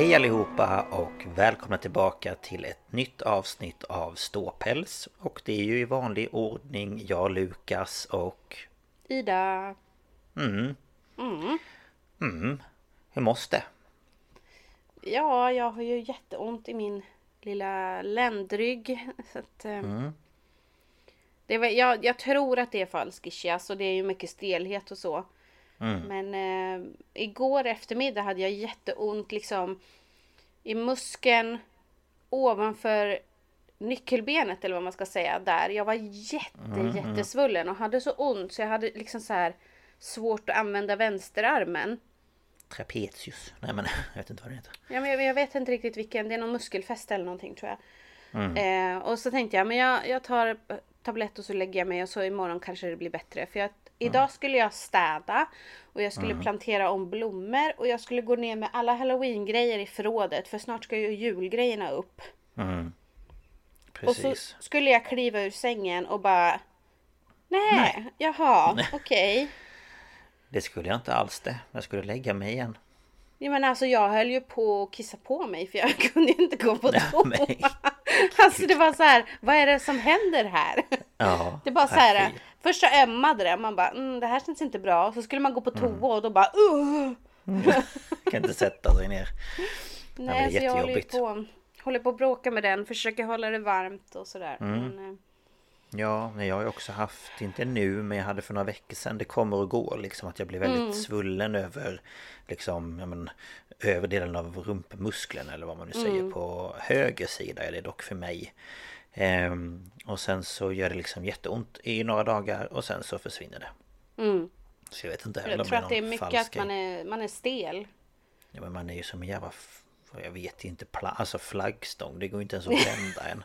Hej allihopa och välkomna tillbaka till ett nytt avsnitt av Ståpäls. Och det är ju i vanlig ordning jag, Lukas och... Ida. Mm. Mm. Mm. Hur måste? Ja, jag har ju jätteont i min lilla ländrygg. Så att, eh, Mm. det var, jag, jag tror att det är falsk ischias och det är ju mycket stelhet och så. Mm. Men eh, igår eftermiddag hade jag jätteont liksom i muskeln ovanför nyckelbenet eller vad man ska säga där. Jag var jätte Mm, jättesvullen och hade så ont så jag hade liksom så här svårt att använda vänsterarmen. Trapezius. Nej men jag vet inte vad det heter. Ja, men jag, jag vet inte riktigt vilken, det är någon muskelfäste eller någonting tror jag. Mm. Eh, och så tänkte jag, men jag, jag tar tablett och så lägger jag mig och så imorgon kanske det blir bättre. För jag, idag skulle jag städa och jag skulle plantera om blommor och jag skulle gå ner med alla halloween-grejer i förrådet för snart ska ju julgrejerna upp. Mm. Och så skulle jag kliva ur sängen och bara Nej, Nej. jaha, okej. Det skulle jag inte alls det. Jag skulle lägga mig igen. Ja, men alltså jag höll ju på att kissa på mig för jag kunde inte gå på toa. Alltså det var så här, vad är det som händer här? Ja. Det bara så här. Först så ömmade det, man bara mm, det här känns inte bra. Och så skulle man gå på toa och då bara uh! Kan inte sätta sig ner. är Nej, så jag håller på, håller på att bråka med den, försöker hålla det varmt och sådär. Mm. Men, eh, Ja, men jag har ju också haft, inte nu, men jag hade för några veckor sedan, det kommer och går liksom att jag blir väldigt Mm. svullen över liksom, ja men över delen av rumpmuskeln eller vad man nu säger Mm. på höger sida är det dock för mig. Ehm, och sen så gör det liksom jätteont i några dagar och sen så försvinner det. mm. Så jag vet inte heller Jag tror att det är mycket att falsk man grej. är, man är stel. Ja, men man är ju som en jävla, jag vet inte, pla- alltså flaggstång, det går inte ens att vända en.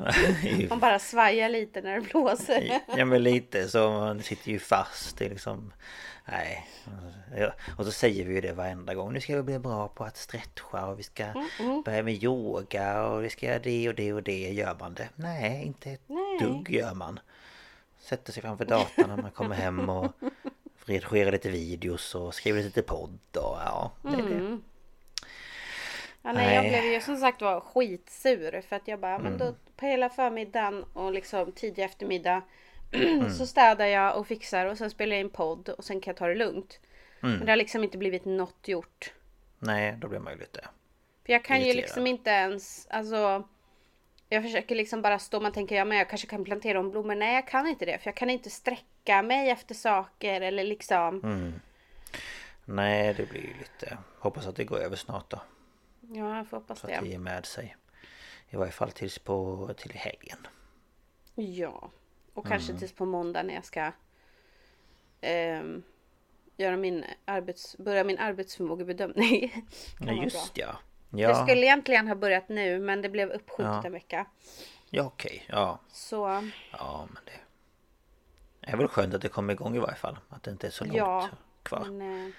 Man bara svajar lite när det blåser. Ja men lite så man sitter ju fast är liksom Nej Och så säger vi ju det varenda gång Nu ska vi bli bra på att stretcha och vi ska Mm, börja med yoga och vi ska göra det och det och det Gör man det? Nej inte ett Nej. dugg gör man Sätter sig framför datorn när man kommer hem och Redigerar lite videos och skriver lite podd och ja det är det. Mm. Ja, nej, jag blev ju som sagt var skitsur för att jag bara, men Mm. då på hela förmiddagen och liksom tidig eftermiddag Mm. så städar jag och fixar och sen spelar jag in podd och sen kan jag ta det lugnt. Mm. Men det har liksom inte blivit något gjort. Nej då blir man ju lite För jag kan ju Irriterad. liksom inte ens, alltså jag försöker liksom bara stå, man tänker ja men jag kanske kan plantera om blommor. Nej jag kan inte det för jag kan inte sträcka mig efter saker eller liksom. Mm. Nej det blir ju lite Hoppas att det går över snart då Ja jag får hoppas Så att det det. ger med sig. I varje fall tills på till helgen. Ja. Och kanske tills på måndag när jag ska ehm, göra min arbets, börja min arbetsförmågebedömning. Ja just ja. Ja, skulle egentligen ha börjat nu men det blev uppskjutet Ja. en vecka. ja okej. Ja. Så ja, men det är väl skönt att det kommer igång i varje fall. Att det inte är så långt Ja, kvar. Men, eh,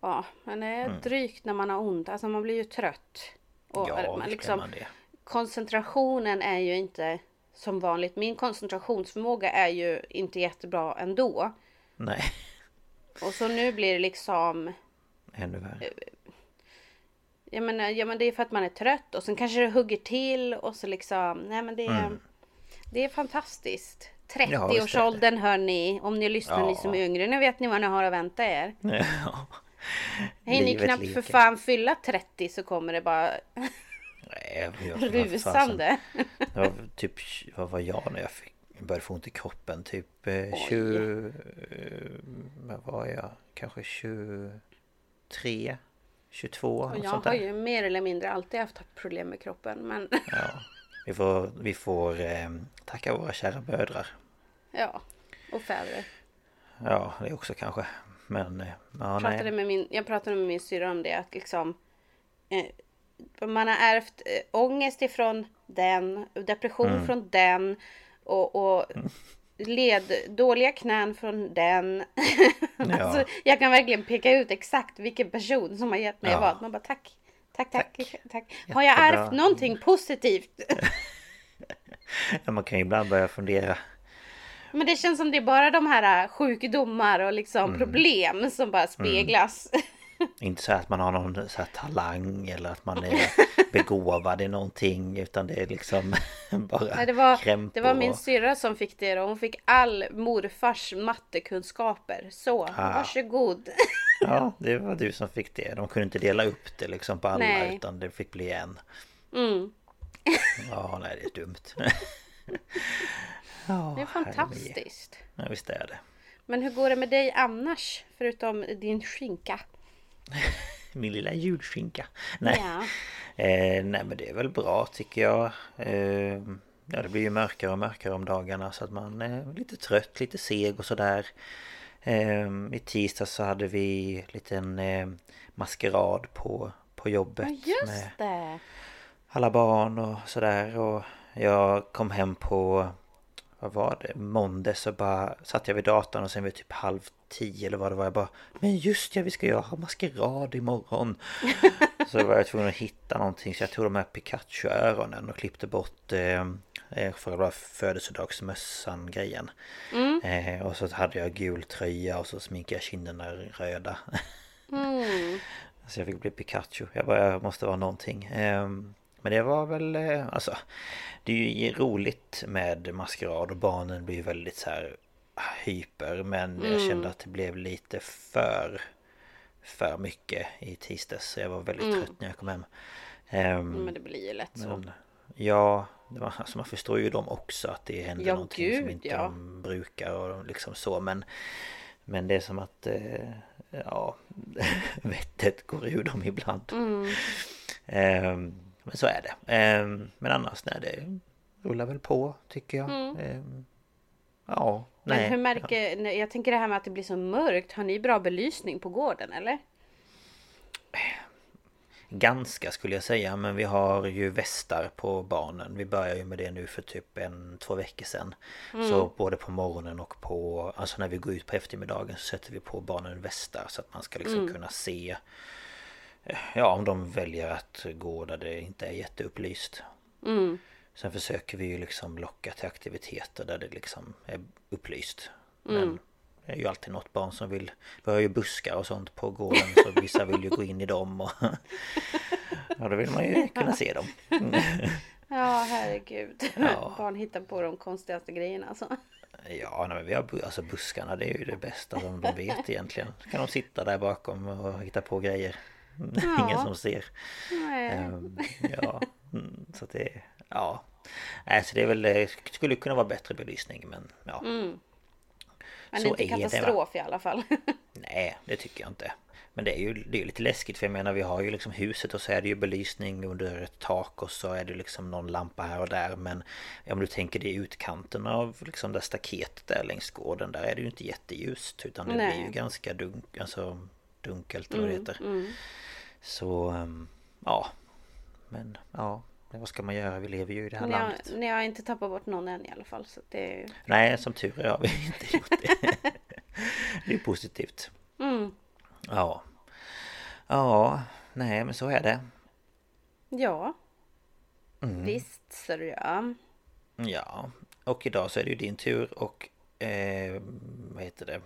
ja, men det är Mm. drygt när man har ont. Alltså man blir ju trött. Och ja, man visst liksom, man det. koncentrationen är ju inte som vanligt. Min koncentrationsförmåga är ju inte jättebra ändå. Nej, Och så nu blir det liksom ännu värre. Ja men, eh, ja men det är för att man är trött och sen kanske det hugger till och så liksom Nej men det är Det är fantastiskt Mm. Ja. 30-årsåldern hörni Om ni lyssnar ni Ja. som är yngre Nu vet ni vad ni har att vänta er Ja. Hinner ni Livet knappt leker. för fan fylla 30 så kommer det bara Nej, jag- rusande Det var typ, vad var jag när jag fick, började få ont i kroppen? Typ eh, 20... eh, Vad var jag? Kanske 23? 22? Och jag sånt har där. ju mer eller mindre alltid haft problem med kroppen men Ja. Vi får, vi får eh, tacka våra kära mödrar. Ja Och fäder Ja, det också kanske. Men, eh, ja pratade nej. med min, jag pratade med min syrra om det att liksom eh, Man har ärvt eh, ångest ifrån den, depression Mm. från den och, och led, dåliga knän från den. alltså, jag kan verkligen peka ut exakt vilken person som har gett mig Ja. vad. Man bara tack, tack, tack, tack. Har jag ärvt någonting positivt? Ja, man kan ju ibland börja fundera. Men det känns som det är bara de här äh, sjukdomar och liksom Mm. problem som bara speglas. Inte så att man har någon så talang eller att man är begåvad i någonting utan det är liksom bara Nej, det, var, det var min syrra som fick det och hon fick all morfars mattekunskaper. Så, Ah. varsågod. Ja, det var du som fick det. De kunde inte dela upp det liksom på alla Nej. utan det fick bli en. Mm. Ja, nej det är dumt. Ja, Det är herre fantastiskt. min. Ja, visst är det. Men hur går det med dig annars? Förutom din skinka. Min lilla julskinka. Nej. Ja. Eh, nej men det är väl bra tycker jag. Eh, ja det blir ju mörkare och mörkare om dagarna så att man är lite trött, lite seg och sådär. Eh, I tisdag så hade vi liten eh, maskerad på, på jobbet. Ja, just det. alla barn och sådär och jag kom hem på vad var det? Måndags så bara satt jag vid datorn och sen vid typ halv tio eller vad det var jag bara Men just ja vi ska ju ha maskerad imorgon Så var jag tvungen att hitta någonting så jag tog de här Pikachu-öronen och klippte bort eh, eh, själva födelsedagsmössan grejen eh, Och så hade jag gul tröja och så sminkade jag kinderna röda Mm. så jag fick bli Pikachu. Jag bara, jag måste vara någonting. Ehm, Men det var väl, eh, alltså Det är ju roligt med maskerad och barnen blir ju väldigt så här hyper men jag kände att det blev lite för för mycket i tisdags så jag var väldigt trött när jag kom hem. Ehm, Men det blir ju lätt så. men, ja, var, alltså man förstår ju dem också att det händer Ja, någonting som gud, inte ja. de brukar och liksom så men Men det är som att eh, Ja Vettet går ur dem ibland Mm. Ehm, Men så är det. Ehm, Men annars nej det rullar väl på tycker jag. Ehm, Ja, Men nej. hur märker, jag tänker det här med att det blir så mörkt. Har ni bra belysning på gården eller? Ganska skulle jag säga. Men vi har ju västar på barnen. Vi börjar ju med det nu för typ en, två veckor sedan. Så både på morgonen och på Alltså när vi går ut på eftermiddagen så sätter vi på barnen västar så att man ska liksom kunna se Ja om de väljer att gå där det inte är jätteupplyst Mm. Sen försöker vi ju liksom locka till aktiviteter där det liksom är upplyst Men det är ju alltid något barn som vill Vi har ju buskar och sånt på gården så vissa vill ju gå in i dem och Ja då vill man ju kunna se dem Ja herregud. Ja. Barn hittar på de konstigaste grejerna alltså. Ja nej, men vi har alltså buskarna det är ju det bästa som de vet egentligen Så kan de sitta där bakom och hitta på grejer Ingen som ser Nej. Ehm, Ja mm, Så att det Ja Nej så det är väl Det skulle kunna vara bättre belysning men ja Men så inte är det, katastrof i alla fall. Nej, det tycker jag inte. Men det är ju det är lite läskigt för jag menar vi har ju liksom huset och så är det ju belysning under ett tak och så är det liksom någon lampa här och där men om du tänker dig utkanten av liksom det staketet där längs gården där är det ju inte jätteljust utan det Nej. blir ju ganska dunk, alltså dunkelt eller vad det Mm, heter. Så ehm, ja Men ja vad ska man göra? Vi lever ju i det här Ni har, landet. ni har inte tappat bort någon än i alla fall. Så det är... Nej som tur är har vi inte gjort det. det är positivt. mm. Ja. Ja, nej men så är det. Ja, Mm. visst så du ja. Ja, och idag så är det ju din tur och eh, vad heter det?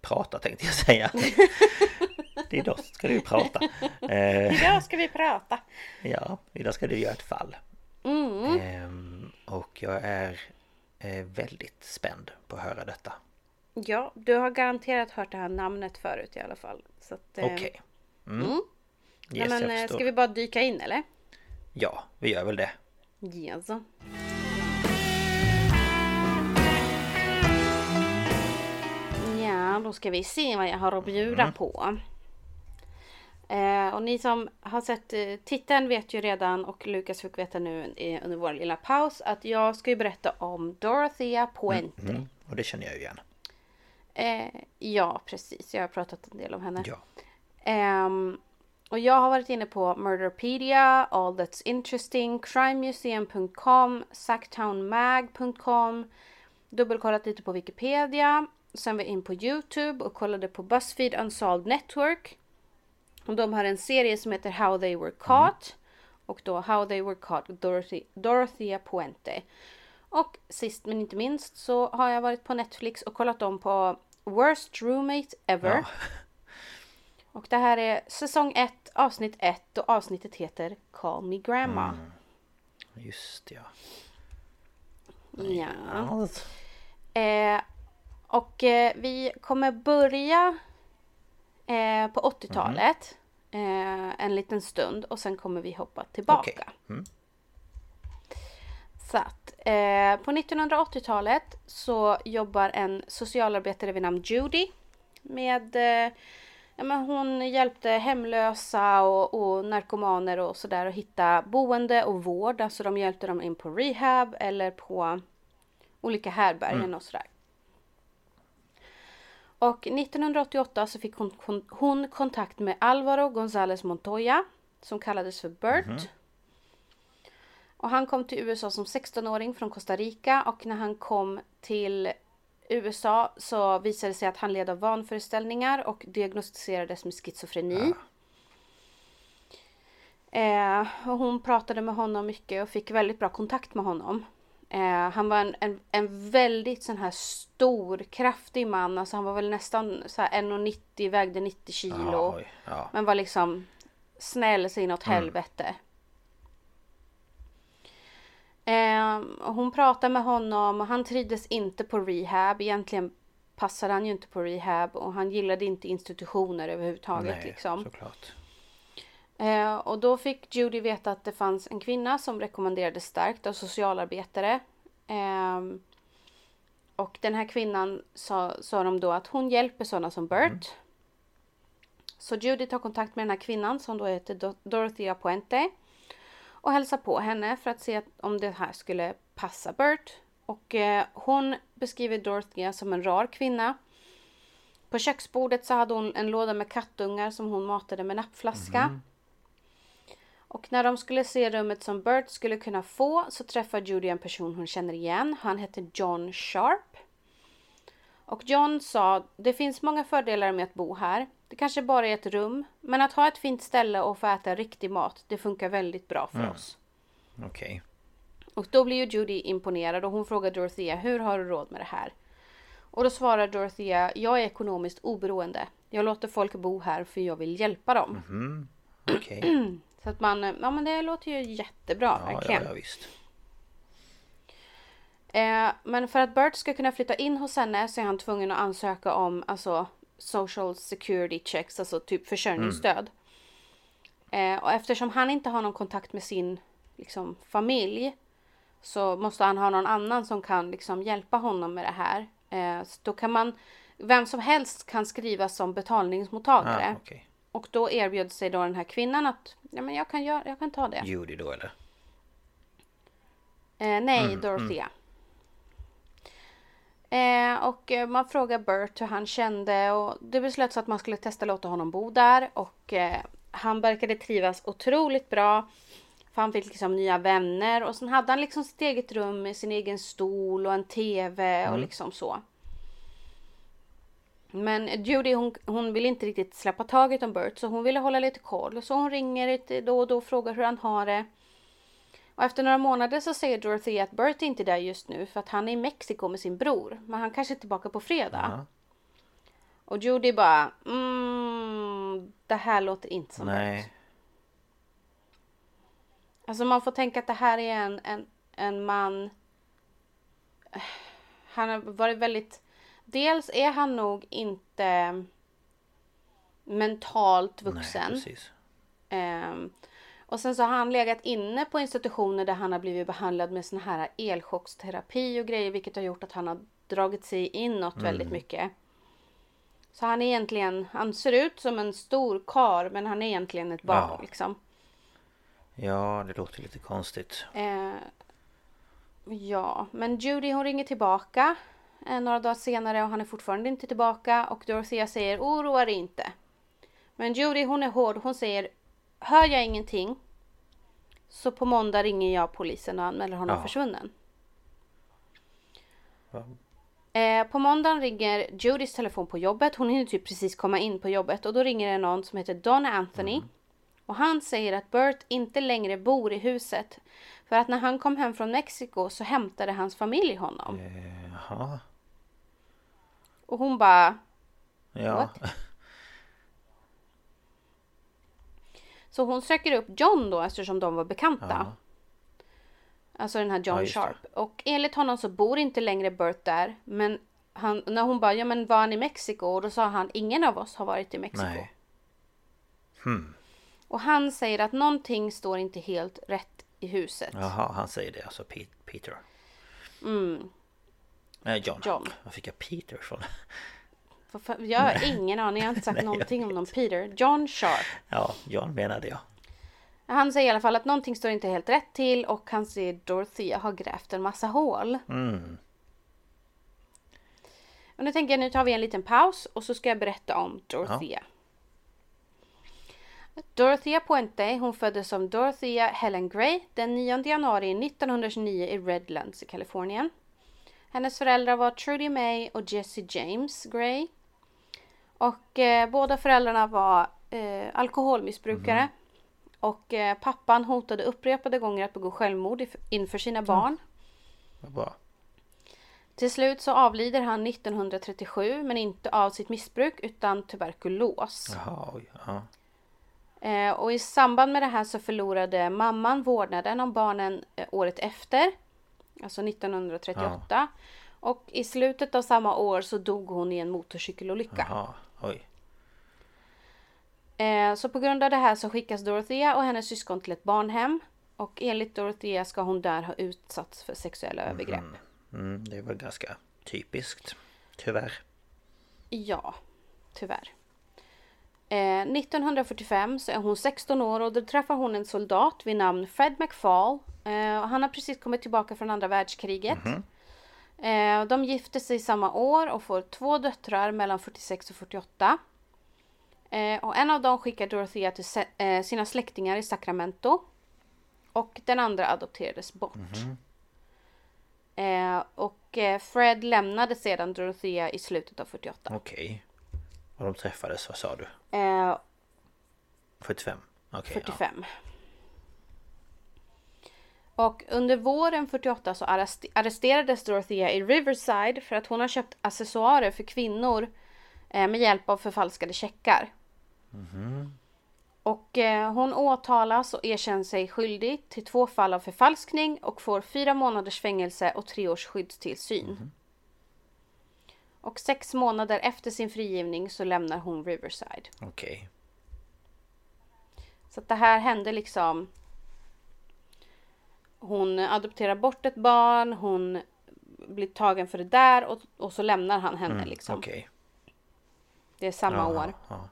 Prata tänkte jag säga. det är idag ska du prata. Eh, Idag ska vi prata. ja, idag ska du göra ett fall. Mm. Ehm, och jag är eh, väldigt spänd på att höra detta. Ja, du har garanterat hört det här namnet förut i alla fall. Eh, Okej. Mm. Mm. Yes, Nej, men, eh, ska vi bara dyka in eller? Ja, vi gör väl det. Yes. Ja, då ska vi se vad jag har att bjuda Mm. på. Eh, och ni som har sett eh, titeln vet ju redan och Lukas fick veta nu eh, under vår lilla paus att jag ska ju berätta om Dorothea Puente. Mm. Och det känner jag ju igen. Eh, ja, precis. Jag har pratat en del om henne. Ja. Ehm, och jag har varit inne på Murderpedia, All That's Interesting, Crimemuseum.com, Sacktownmag.com, dubbelkollat lite på Wikipedia. Sen var jag in på Youtube och kollade på Buzzfeed Unsolved Network. Och de har en serie som heter How They Were Caught. Och då How They Were Caught, Dorothy, Dorothea Puente. Och sist men inte minst så har jag varit på Netflix och kollat om på Worst Roommate Ever. Ja. Och det här är säsong 1, avsnitt 1 och avsnittet heter Call Me Grandma. Mm. Just ja. Ja. ja. Eh, och eh, vi kommer börja eh, på 80-talet. Eh, en liten stund och sen kommer vi hoppa tillbaka. Okej. Mm. Så att, eh, på 1980-talet så jobbar en socialarbetare vid namn Judy med eh, ja, men hon hjälpte hemlösa och, och narkomaner och sådär att hitta boende och vård. Alltså de hjälpte dem in på rehab eller på olika härbergen och sådär. Och 1988 så fick hon, hon, hon kontakt med Alvaro González Montoya som kallades för Bert. Och han kom till USA som 16-åring från Costa Rica och när han kom till USA så visade det sig att han led av vanföreställningar och diagnostiserades med schizofreni. Eh, och hon pratade med honom mycket och fick väldigt bra kontakt med honom. Eh, han var en, en, en väldigt sån här stor, kraftig man. Alltså han var väl nästan så här 1,90, vägde 90 kilo. Oj, ja. Men var liksom snäll så inåt helvete. Eh, hon pratade med honom och han trivdes inte på rehab. Egentligen passade han ju inte på rehab och han gillade inte institutioner överhuvudtaget. Nej, liksom. såklart. Eh, och då fick Judy veta att det fanns en kvinna som rekommenderades starkt av socialarbetare. Ehm, och den här kvinnan sa, sa de då att hon hjälper sådana som Bert. Så Judy tar kontakt med den här kvinnan som då heter Do- Dorothea Puente. Och hälsar på henne för att se om det här skulle passa Bert. Och eh, hon beskriver Dorothea som en rar kvinna. På köksbordet så hade hon en låda med kattungar som hon matade med nappflaska. Och när de skulle se rummet som Bert skulle kunna få så träffar Judy en person hon känner igen. Han heter John Sharp. Och John sa, det finns många fördelar med att bo här. Det kanske bara är ett rum, men att ha ett fint ställe och få äta riktig mat, det funkar väldigt bra för oss. Okej. Och då blir ju Judy imponerad och hon frågar Dorothea, hur har du råd med det här? Och då svarar Dorothea, jag är ekonomiskt oberoende. Jag låter folk bo här för jag vill hjälpa dem. Mm. Okej. Så att man, ja men det låter ju jättebra Ja, verkligen. ja, ja, visst. Eh, men för att Bert ska kunna flytta in hos henne så är han tvungen att ansöka om alltså social security checks, alltså typ försörjningsstöd. Eh, och eftersom han inte har någon kontakt med sin liksom, familj så måste han ha någon annan som kan liksom, hjälpa honom med det här. Eh, då kan man, vem som helst kan skrivas som betalningsmottagare. Ah, okej. Och då erbjöd sig då den här kvinnan att ja, men jag, kan göra, jag kan ta det. Judy då eller? Eh, nej, Dorothea. Eh, och eh, man frågar Bert hur han kände och det beslöts att man skulle testa låta honom bo där och eh, han verkade trivas otroligt bra. För han fick liksom nya vänner och sen hade han liksom sitt eget rum med sin egen stol och en TV och liksom så. Men Judy hon, hon vill inte riktigt släppa taget om Bert så hon ville hålla lite koll. Så hon ringer lite då och då och frågar hur han har det. Och efter några månader så säger Dorothy att Bert är inte där just nu för att han är i Mexiko med sin bror. Men han kanske är tillbaka på fredag. Ja. Och Judy bara mm, det här låter inte som Bert. Nej. Alltså man får tänka att det här är en, en, en man. Han har varit väldigt. Dels är han nog inte mentalt vuxen. Nej, precis. Ehm, och sen så har han legat inne på institutioner där han har blivit behandlad med sån här elchocksterapi och grejer vilket har gjort att han har dragit sig inåt väldigt mycket. Så han är egentligen, han ser ut som en stor kar men han är egentligen ett barn Ja. liksom. Ja, det låter lite konstigt. Eh, ja, men Judy hon ringer tillbaka några dagar senare och han är fortfarande inte tillbaka och Dorothea säger oroa dig inte. Men Judy hon är hård, hon säger hör jag ingenting så på måndag ringer jag polisen och anmäler honom Ja. försvunnen. Va? Eh, på måndagen ringer Judys telefon på jobbet. Hon hinner typ precis komma in på jobbet och då ringer det någon som heter Don Anthony. Och han säger att Bert inte längre bor i huset. För att när han kom hem från Mexiko så hämtade hans familj honom. Jaha. Och hon bara... Ja. What? Så hon söker upp John då eftersom de var bekanta. Ja. Alltså den här John Ja. Sharp. Och enligt honom så bor inte längre Bert där. Men han, när hon bara, ja men var han i Mexiko? Och då sa han, ingen av oss har varit i Mexiko. Nej. Hmm. Och han säger att någonting står inte helt rätt i huset. Jaha, han säger det alltså Pe- Peter. Mm. Nej, John. John. Var fick jag Peter för, jag har ingen aning, jag har inte sagt Nej, någonting om någon Peter. John Sharp. Ja, John menade jag. Han säger i alla fall att någonting står inte helt rätt till och han säger Dorothea har grävt en massa hål. Mm. Och nu tänker jag nu tar vi en liten paus och så ska jag berätta om Dorothea. Dorothea Puente, hon föddes som Dorothea Helen Gray den 9 januari 1929 i Redlands i Kalifornien. Hennes föräldrar var Trudy May och Jesse James Gray. Och eh, båda föräldrarna var eh, alkoholmissbrukare. Och eh, pappan hotade upprepade gånger att begå självmord inför sina barn. Vad bra. Till slut så avlider han 1937 men inte av sitt missbruk utan tuberkulos. Jaha. Ja. Eh, och i samband med det här så förlorade mamman vårdnaden om barnen eh, året efter. Alltså 1938. Och i slutet av samma år så dog hon i en motorcykelolycka. Jaha, oj. Eh, så på grund av det här så skickas Dorothea och hennes syskon till ett barnhem. Och enligt Dorothea ska hon där ha utsatts för sexuella övergrepp. Mm, det var ganska typiskt. Tyvärr. Ja, tyvärr. Eh, 1945 så är hon 16 år och då träffar hon en soldat vid namn Fred McFall. Eh, och han har precis kommit tillbaka från andra världskriget. Eh, de gifter sig samma år och får två döttrar mellan 46 och 48. Eh, och en av dem skickar Dorothea till eh, sina släktingar i Sacramento. Och den andra adopterades bort. Eh, och eh, Fred lämnade sedan Dorothea i slutet av 48. Okej. Och de träffades, vad sa du? Eh, 45? Okej. 45. Och under våren 48 så arrest- arresterades Dorothea i Riverside för att hon har köpt accessoarer för kvinnor eh, med hjälp av förfalskade checkar. Och eh, hon åtalas och erkänner sig skyldig till två fall av förfalskning och får fyra månaders fängelse och tre års skyddstillsyn. Och sex månader efter sin frigivning så lämnar hon Riverside. Okej. Så att det här hände liksom. Hon adopterar bort ett barn, hon blir tagen för det där och, och så lämnar han henne liksom. Okej. Det är samma Ja, år. ja.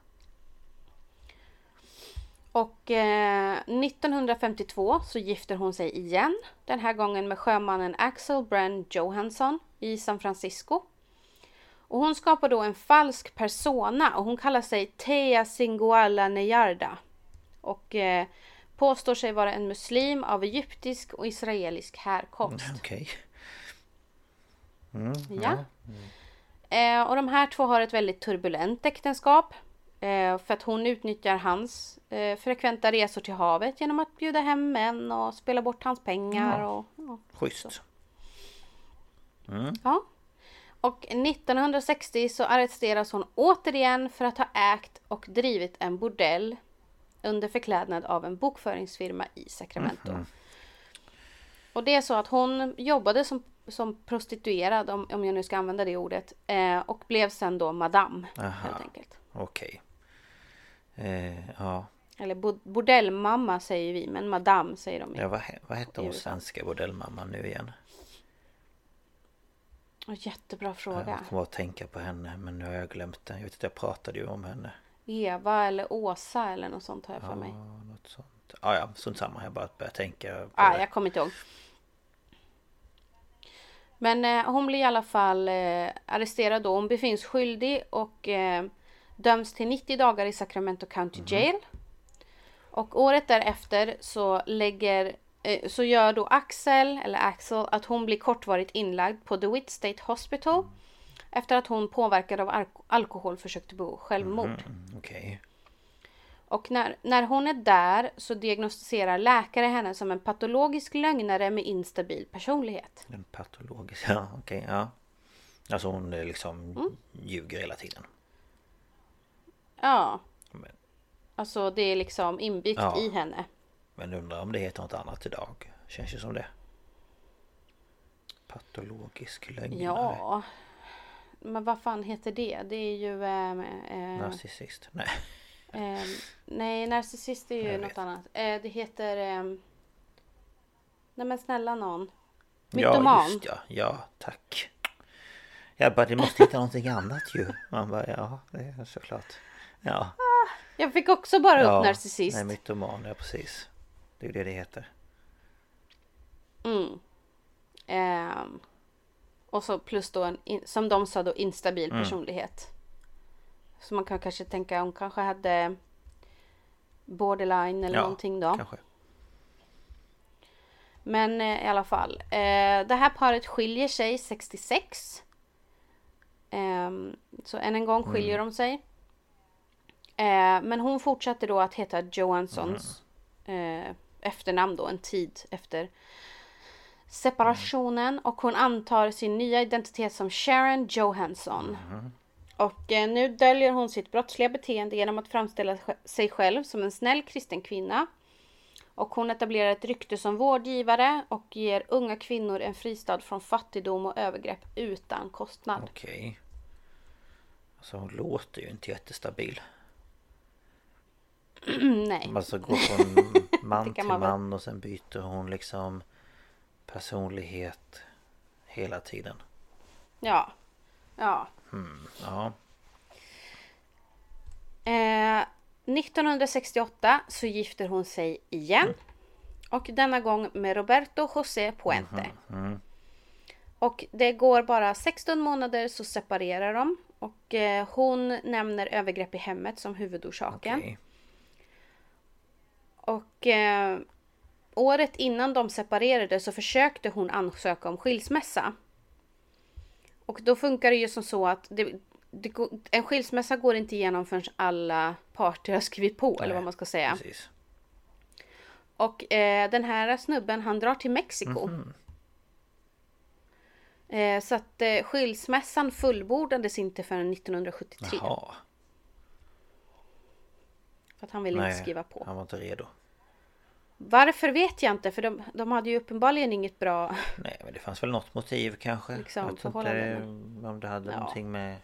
Och eh, 1952 så gifter hon sig igen. Den här gången med sjömannen Axel Bren Johansson i San Francisco. Och hon skapar då en falsk persona och hon kallar sig Tea Singoala Nejarda. Och eh, påstår sig vara en muslim av egyptisk och israelisk härkomst. Okej. Ja. Eh, och de här två har ett väldigt turbulent äktenskap. Eh, för att hon utnyttjar hans eh, frekventa resor till havet genom att bjuda hem män och spela bort hans pengar. Och, och, Schysst. ja. Och 1960 så arresteras hon återigen för att ha ägt och drivit en bordell under förklädnad av en bokföringsfirma i Sacramento. Och det är så att hon jobbade som, som prostituerad, om, om jag nu ska använda det ordet, eh, och blev sen då madam Aha. helt enkelt. Okej. Eh, ja. Eller bo- bordellmamma säger vi, men madam säger de. ja vad, vad hette hon svenska bordellmamman nu igen? Jättebra Jag fråga. kommer att tänka på henne men nu har jag glömt det. Jag vet att jag pratade ju om henne. Eva eller Åsa eller något sånt har jag för Ja, mig. något sånt. Ja, ja, sånt samma. Jag bara började tänka på Ah, det. jag kommer inte ihåg. Men eh, hon blir i alla fall eh, arresterad då. Hon befinns skyldig och eh, döms till 90 dagar i Sacramento County Jail. Och året därefter så lägger så gör då Axel, eller Axel, att hon blir kortvarigt inlagd på DeWitt State Hospital. Efter att hon påverkad av alk- alkohol försökte begå självmord. Mm, Okej. Och när, när hon är där så diagnostiserar läkare henne som en patologisk lögnare med instabil personlighet. En patologisk. Ja, okej. ja. Alltså hon eh, liksom Mm. ljuger hela tiden. Ja, Men, alltså det är liksom inbyggt Ja. i henne. Men undrar om det heter något annat idag. Känns ju som det. Patologisk lögnare. Ja, men vad fan heter det? Det är ju... ehm, ehm, Narcissist. Nej. ehm, nej, narcissist är ju Jag något vet. annat. Eh, det heter... ehm, nej men snälla någon. Ja, Mytoman. just ja. Ja, tack. Jag bara, det måste hitta någonting annat ju. Man bara, ja, det är såklart. Ja. Jag fick också bara ja. upp narcissist. Nej, mytoman, ja precis. Det är ju det det heter. Mm. Ehm, och så plus då en, som de sa då, instabil Mm. personlighet. Så man kan kanske tänka hon kanske hade borderline eller Ja, någonting då. Kanske. Men eh, i alla fall. Eh, det här paret skiljer sig 66. Ehm, så än en gång skiljer de sig. Eh, men hon fortsatte då att heta Johanssons eh, efternamn då en tid efter separationen. Och hon antar sin nya identitet som Sharon Johansson. Och eh, nu döljer hon sitt brottsliga beteende genom att framställa sig själv som en snäll kristen kvinna. Och hon etablerar ett rykte som vårdgivare och ger unga kvinnor en fristad från fattigdom och övergrepp utan kostnad. Okej. Alltså hon låter ju inte jättestabil. Nej. Alltså går från man till man man och sen byter hon liksom personlighet hela tiden. Ja. Ja. Ja. Eh, 1968 så gifter hon sig igen. Och denna gång med Roberto José Puente. Och det går bara 16 månader så separerar de. Och eh, hon nämner övergrepp i hemmet som huvudorsaken. Okej. Och eh, året innan de separerade så försökte hon ansöka om skilsmässa. Och då funkar det ju som så att det, det, en skilsmässa går inte igenom förrän alla parter har skrivit på eller vad man ska säga. Precis. Och eh, den här snubben han drar till Mexiko. Eh, så att eh, skilsmässan fullbordades inte förrän 1973. Jaha. För att han ville inte skriva på. han var inte redo. Varför vet jag inte för de, de hade ju uppenbarligen inget bra Nej men det fanns väl något motiv kanske. Liksom, jag vet inte förhållanden. om det hade Ja. någonting med...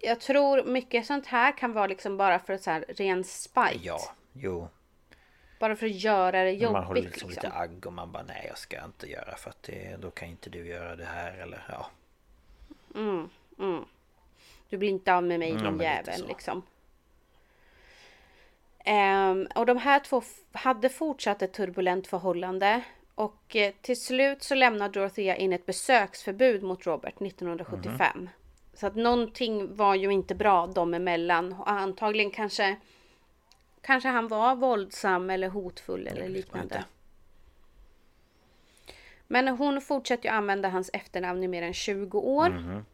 Jag tror mycket sånt här kan vara liksom bara för så här ren spite. Ja, jo. Bara för att göra det man håller jobbigt liksom liksom. lite agg och man bara nej jag ska inte göra för att det, då kan inte du göra det här eller ja. Du blir inte av med mig Ja, din jävel liksom. Ehm, och de här två hade fortsatt ett turbulent förhållande. Och eh, till slut så lämnar Dorothea in ett besöksförbud mot Robert 1975. Så att någonting var ju inte bra dem emellan. Och antagligen kanske Kanske han var våldsam eller hotfull eller liknande. Men hon fortsätter ju använda hans efternamn i mer än 20 år. Mhm.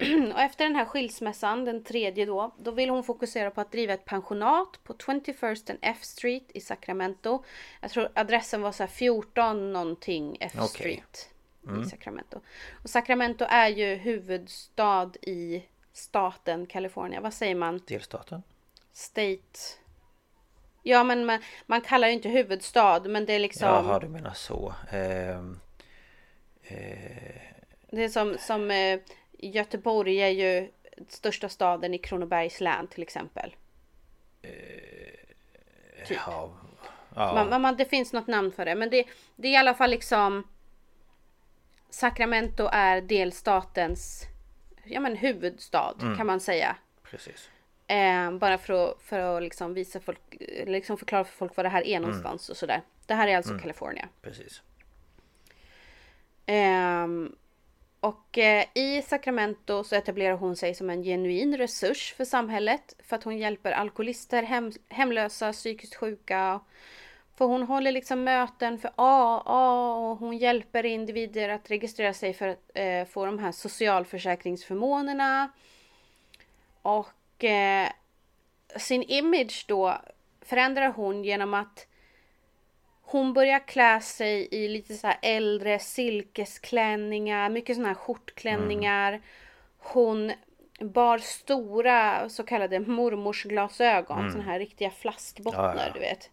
Och efter den här skilsmässan, den tredje då, då vill hon fokusera på att driva ett pensionat på 21st and F Street i Sacramento. Jag tror adressen var så här 14 någonting F Okej. Street Mm. i Sacramento. Och Sacramento är ju huvudstad i staten Kalifornien. Vad säger man? Delstaten? State? Ja men man, man kallar ju inte huvudstad men det är liksom Jaha, du menar så. Ehm, eh, Det är som, som eh, Göteborg är ju största staden i Kronobergs län till exempel. Typ. ja, ja, Man, man, man, det finns något namn för det. Men det, det är i alla fall liksom Sacramento är delstatens ja, men huvudstad kan man säga. precis. Eh, bara för att, för att liksom visa folk, liksom förklara för folk vad det här är någonstans och sådär. Det här är alltså California. Precis. Ehm, och eh, i Sacramento så etablerar hon sig som en genuin resurs för samhället. För att hon hjälper alkoholister, hem, hemlösa, psykiskt sjuka. För hon håller liksom möten för AA och hon hjälper individer att registrera sig för att eh, få de här socialförsäkringsförmånerna. Och eh, sin image då förändrar hon genom att hon börjar klä sig i lite så äldre silkesklänningar, mycket såna här skjortklänningar. Hon bar stora så kallade mormorsglasögon, såna här riktiga flaskbottnar Ja, ja. du vet.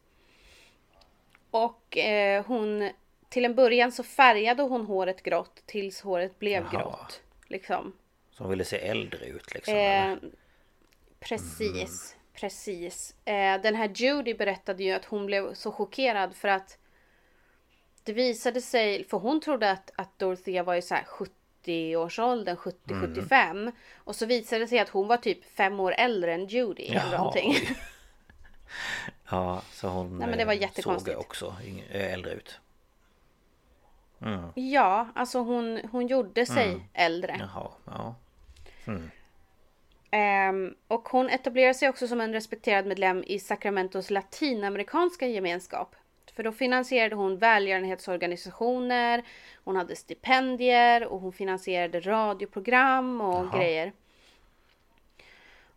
Och eh, hon, till en början så färgade hon håret grått tills håret blev Jaha. grått. Liksom. Som ville se äldre ut liksom. Eh, precis, precis. Eh, den här Judy berättade ju att hon blev så chockerad för att det visade sig, för hon trodde att, att Dorothea var i så här 70-årsåldern, 70-75. Och så visade det sig att hon var typ fem år äldre än Judy. Eller Jaha, någonting. oj. Ja, så hon Nej, men det var eh, jättekonstigt. såg också eh, äldre ut. Ja, alltså hon, hon gjorde sig äldre. Jaha, ja. Ehm, och hon etablerade sig också som en respekterad medlem i Sacramentos latinamerikanska gemenskap. För då finansierade hon välgörenhetsorganisationer, hon hade stipendier och hon finansierade radioprogram och Jaha. grejer.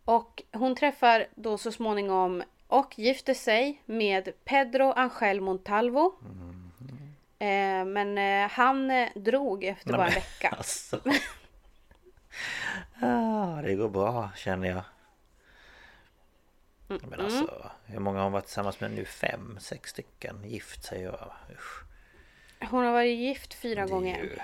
Och hon träffar då så småningom och gifter sig med Pedro Angel Montalvo. Eh, men eh, han eh, drog efter Nej, bara en vecka. Alltså. Ah, det går bra känner jag. Mm, Men alltså, hur många har hon varit tillsammans med nu? Fem, sex stycken gift sig och... Usch. Hon har varit gift fyra Det gånger. ju-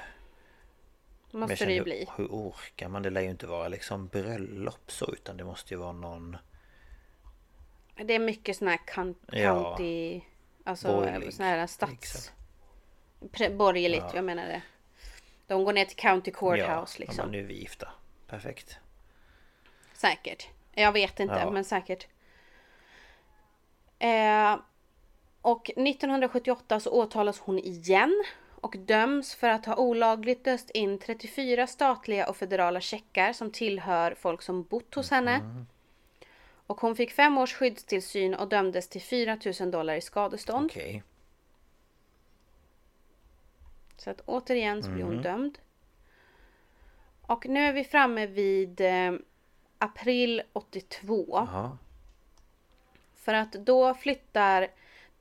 jag Måste det känner, ju hur, bli. hur orkar man? Det lär ju inte vara liksom bröllop så utan det måste ju vara någon... Det är mycket sån här coun- Ja. county... Alltså Borgerlig, sån här stats... Pre- borgerligt, jag menar det. De går ner till county courthouse ja, liksom. men nu är vi gifta. Perfekt. Säkert. Jag vet inte, Ja. men säkert. Eh, och 1978 så åtalas hon igen och döms för att ha olagligt löst in 34 statliga och federala checkar som tillhör folk som bott hos henne. Och hon fick fem års skyddstillsyn och dömdes till 4 000 dollar i skadestånd. Okej. Så att återigen så blir Mm. hon dömd. Och nu är vi framme vid eh, april 82. Jaha. För att då flyttar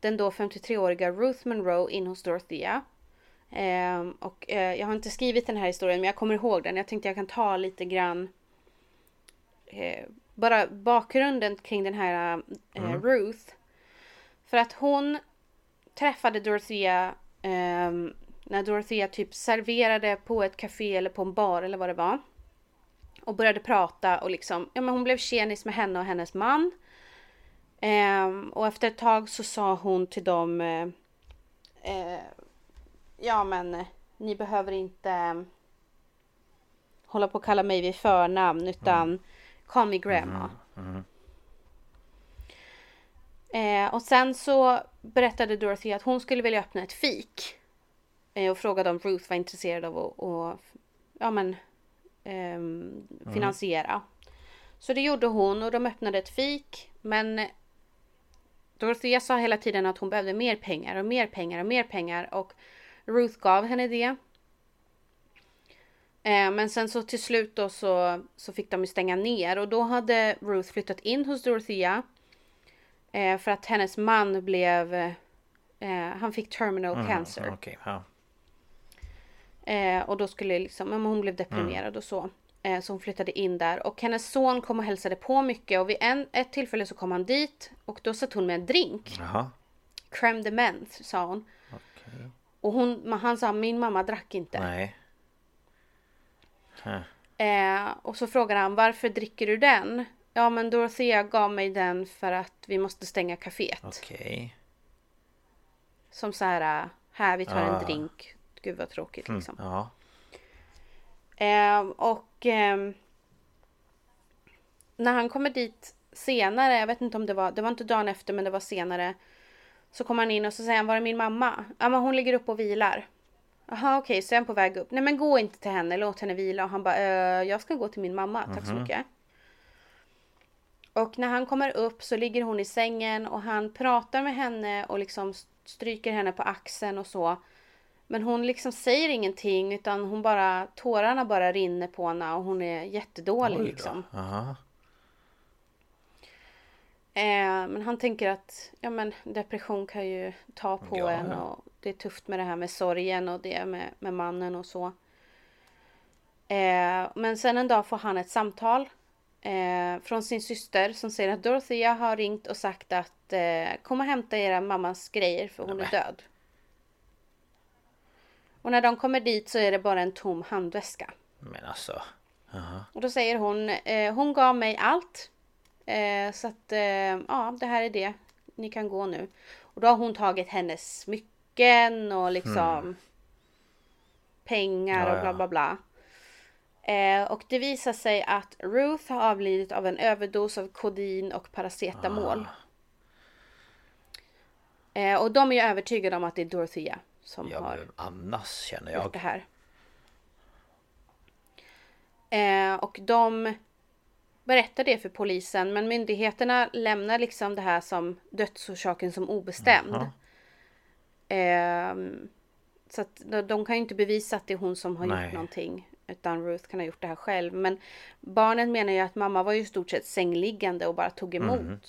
den då 53-åriga Ruth Monroe in hos Dorothea. Ehm, och eh, jag har inte skrivit den här historien men jag kommer ihåg den. Jag tänkte jag kan ta lite grann eh, bara bakgrunden kring den här eh, Ruth. För att hon träffade Dorothea ehm, när Dorothea typ serverade på ett café eller på en bar eller vad det var. Och började prata och liksom, ja men hon blev tjenis med henne och hennes man. Ehm, och efter ett tag så sa hon till dem eh, eh, Ja men eh, ni behöver inte eh, hålla på att kalla mig vid förnamn utan call me grandma. Eh, och sen så berättade Dorothy att hon skulle vilja öppna ett fik. Eh, och frågade om Ruth var intresserad av att och, ja, men, ehm, finansiera. Så det gjorde hon och de öppnade ett fik. Men Dorothea sa hela tiden att hon behövde mer pengar och mer pengar och mer pengar. Och Ruth gav henne det. Eh, Men sen så till slut då så, så fick de ju stänga ner och då hade Ruth flyttat in hos Dorothea. Eh, för att hennes man blev, eh, han fick terminal cancer. Mm, Okej, ja. Eh, och då skulle liksom, ja, men hon blev deprimerad och så. Eh, så hon flyttade in där och hennes son kom och hälsade på mycket och vid en, ett tillfälle så kom han dit och då satt hon med en drink. Jaha. Crème de menthe sa hon. Okej. Och hon, han sa min mamma drack inte. Nej. Huh. Eh, och så frågade han varför dricker du den? Ja men Dorothea gav mig den för att vi måste stänga kaféet. Okej. Som så här, här vi tar Ah. en drink. Gud vad tråkigt Mm, liksom. Ja. Eh, och ehm, när han kommer dit senare, jag vet inte om det var, det var inte dagen efter men det var senare. Så kommer han in och så säger han, var är min mamma? Ja men hon ligger upp och vilar. Jaha okej, så är han på väg upp. Nej men gå inte till henne, låt henne vila. Och han bara, eh, jag ska gå till min mamma, tack så mycket. Och när han kommer upp så ligger hon i sängen och han pratar med henne och liksom stryker henne på axeln och så. Men hon liksom säger ingenting utan hon bara, tårarna bara rinner på henne och hon är jättedålig liksom. Jaha. Eh, men han tänker att ja, men depression kan ju ta på Ja, en och det är tufft med det här med sorgen och det med, med mannen och så. Eh, men sen en dag får han ett samtal eh, från sin syster som säger att Dorothea har ringt och sagt att eh, kom och hämta era mammas grejer för hon är Nämen. död. Och när de kommer dit så är det bara en tom handväska. Men alltså. Jaha. Och då säger hon, eh, hon gav mig allt. Eh, så att, eh, ja, det här är det. Ni kan gå nu. Och då har hon tagit hennes smycken och liksom pengar Hmm. Ja, och bla bla bla. Eh, och det visar sig att Ruth har avlidit av en överdos av kodin och paracetamol. Ah. Eh, och de är ju övertygade om att det är Dorothea som Ja, har annars känner gjort det jag. här. Eh, och de berättar det för polisen men myndigheterna lämnar liksom det här som dödsorsaken som obestämd. Ehm, så att de, kan ju inte bevisa att det är hon som har Nej. gjort någonting. Utan Ruth kan ha gjort det här själv. Men barnen menar ju att mamma var ju i stort sett sängliggande och bara tog emot. Mhm.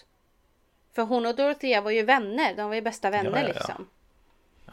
För hon och Dorothea var ju vänner. De var ju bästa vänner ja, ja. liksom.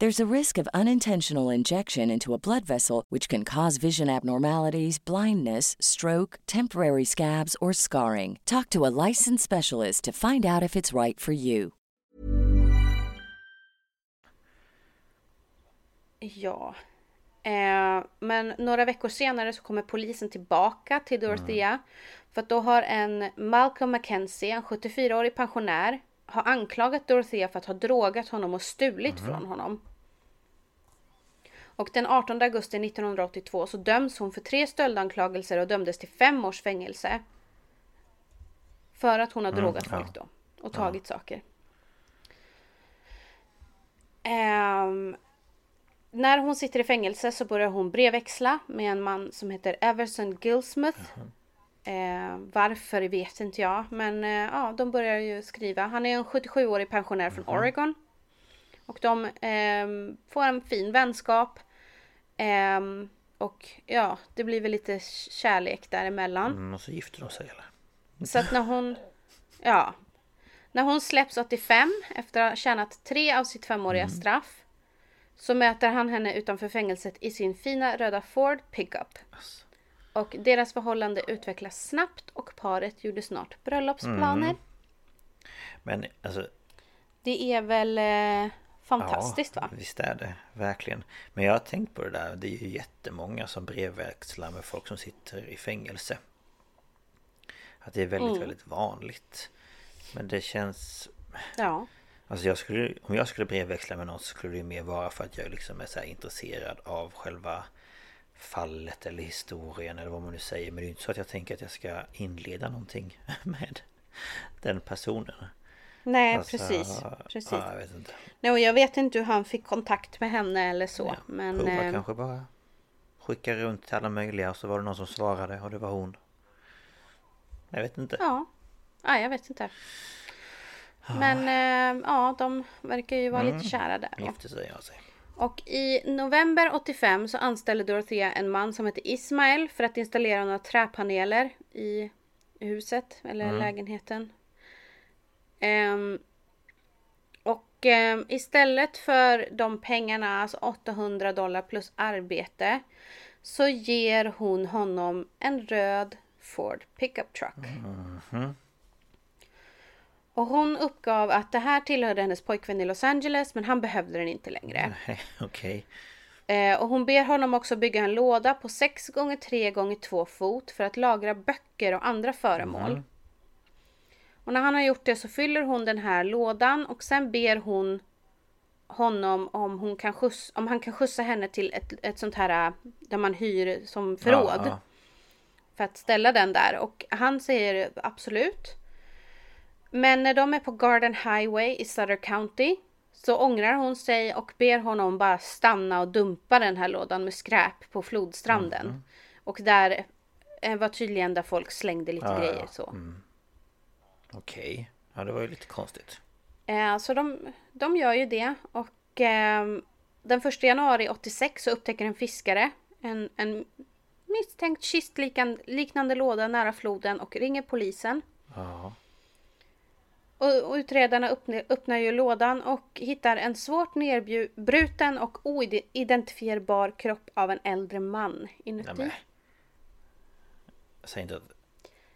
There's a risk of unintentional injection into a blood vessel, which can cause vision abnormalities, blindness, stroke, temporary scabs, or scarring. Talk to a licensed specialist to find out if it's right for you. Ja. Eh, men några veckor senare så kommer polisen tillbaka till Dorothea. För att då har en Malcolm Mackenzie, en 74-årig pensionär, har anklagat Dorothea för att ha drogat honom och stulit från honom. Och den 18 augusti 1982 så döms hon för tre stöldanklagelser och dömdes till fem års fängelse. För att hon har drogat ja. folk då. Och tagit saker. Ehm, när hon sitter i fängelse så börjar hon brevväxla med en man som heter Everson Gillsmith. Eh, varför vet inte jag, men eh, ja, de börjar ju skriva. Han är en 77-årig pensionär från Oregon. Och de eh, får en fin vänskap. Eh, och ja, det blir väl lite kärlek däremellan. Mm, och så gifter de sig eller? Så att när hon, ja, när hon släpps 85 efter att ha tjänat tre av sitt femåriga straff så möter han henne utanför fängelset i sin fina röda Ford pickup. Och deras förhållande utvecklas snabbt och paret gjorde snart bröllopsplaner. Men alltså Det är väl eh, fantastiskt ja, va? Visst är det, verkligen. Men jag har tänkt på det där, det är ju jättemånga som brevväxlar med folk som sitter i fängelse. Att det är väldigt, Mm. väldigt vanligt. Men det känns... Ja. Alltså jag skulle, om jag skulle brevväxla med någon så skulle det mer vara för att jag liksom är så här intresserad av själva fallet eller historien eller vad man nu säger. Men det är ju inte så att jag tänker att jag ska inleda någonting med den personen. Nej, Alltså, precis. precis. Ja, jag vet inte. Nej, och jag vet inte hur han fick kontakt med henne eller så. Ja, men prova eh, kanske bara skicka runt till alla möjliga och så var det någon som svarade och det var hon. Jag vet inte. ja. ja, jag vet inte. Men eh, ja, de verkar ju vara Mm. lite kära där. Gifte sig alltså. Och i november 85 så anställde Dorothea en man som heter Ismael för att installera några träpaneler i huset eller lägenheten. Ehm, och ehm, istället för de pengarna, alltså 800 dollar plus arbete, så ger hon honom en röd Ford pickup truck. Och hon uppgav att det här tillhörde hennes pojkvän i Los Angeles men han behövde den inte längre. Okej. Eh, och hon ber honom också bygga en låda på 6 gånger 3 gånger 2 fot för att lagra böcker och andra föremål. Och när han har gjort det så fyller hon den här lådan och sen ber hon honom om, hon kan skjuts, om han kan skjutsa henne till ett, ett sånt här äh, där man hyr som förråd. Ja, ja. För att ställa den där och han säger absolut. Men när de är på Garden Highway i Sutter County så ångrar hon sig och ber honom bara stanna och dumpa den här lådan med skräp på flodstranden. Mm. Och där eh, var tydligen där folk slängde lite ja, grejer så. Okej. Ja det var ju lite konstigt. Eh, så de, de gör ju det och eh, den 1 januari 86 så upptäcker en fiskare en, en misstänkt kistliknande låda nära floden och ringer polisen. Ja. Och, utredarna öppnar, ju lådan och hittar en svårt nedbruten och oidentifierbar kropp av en äldre man Nej, inuti. men. Säg inte att...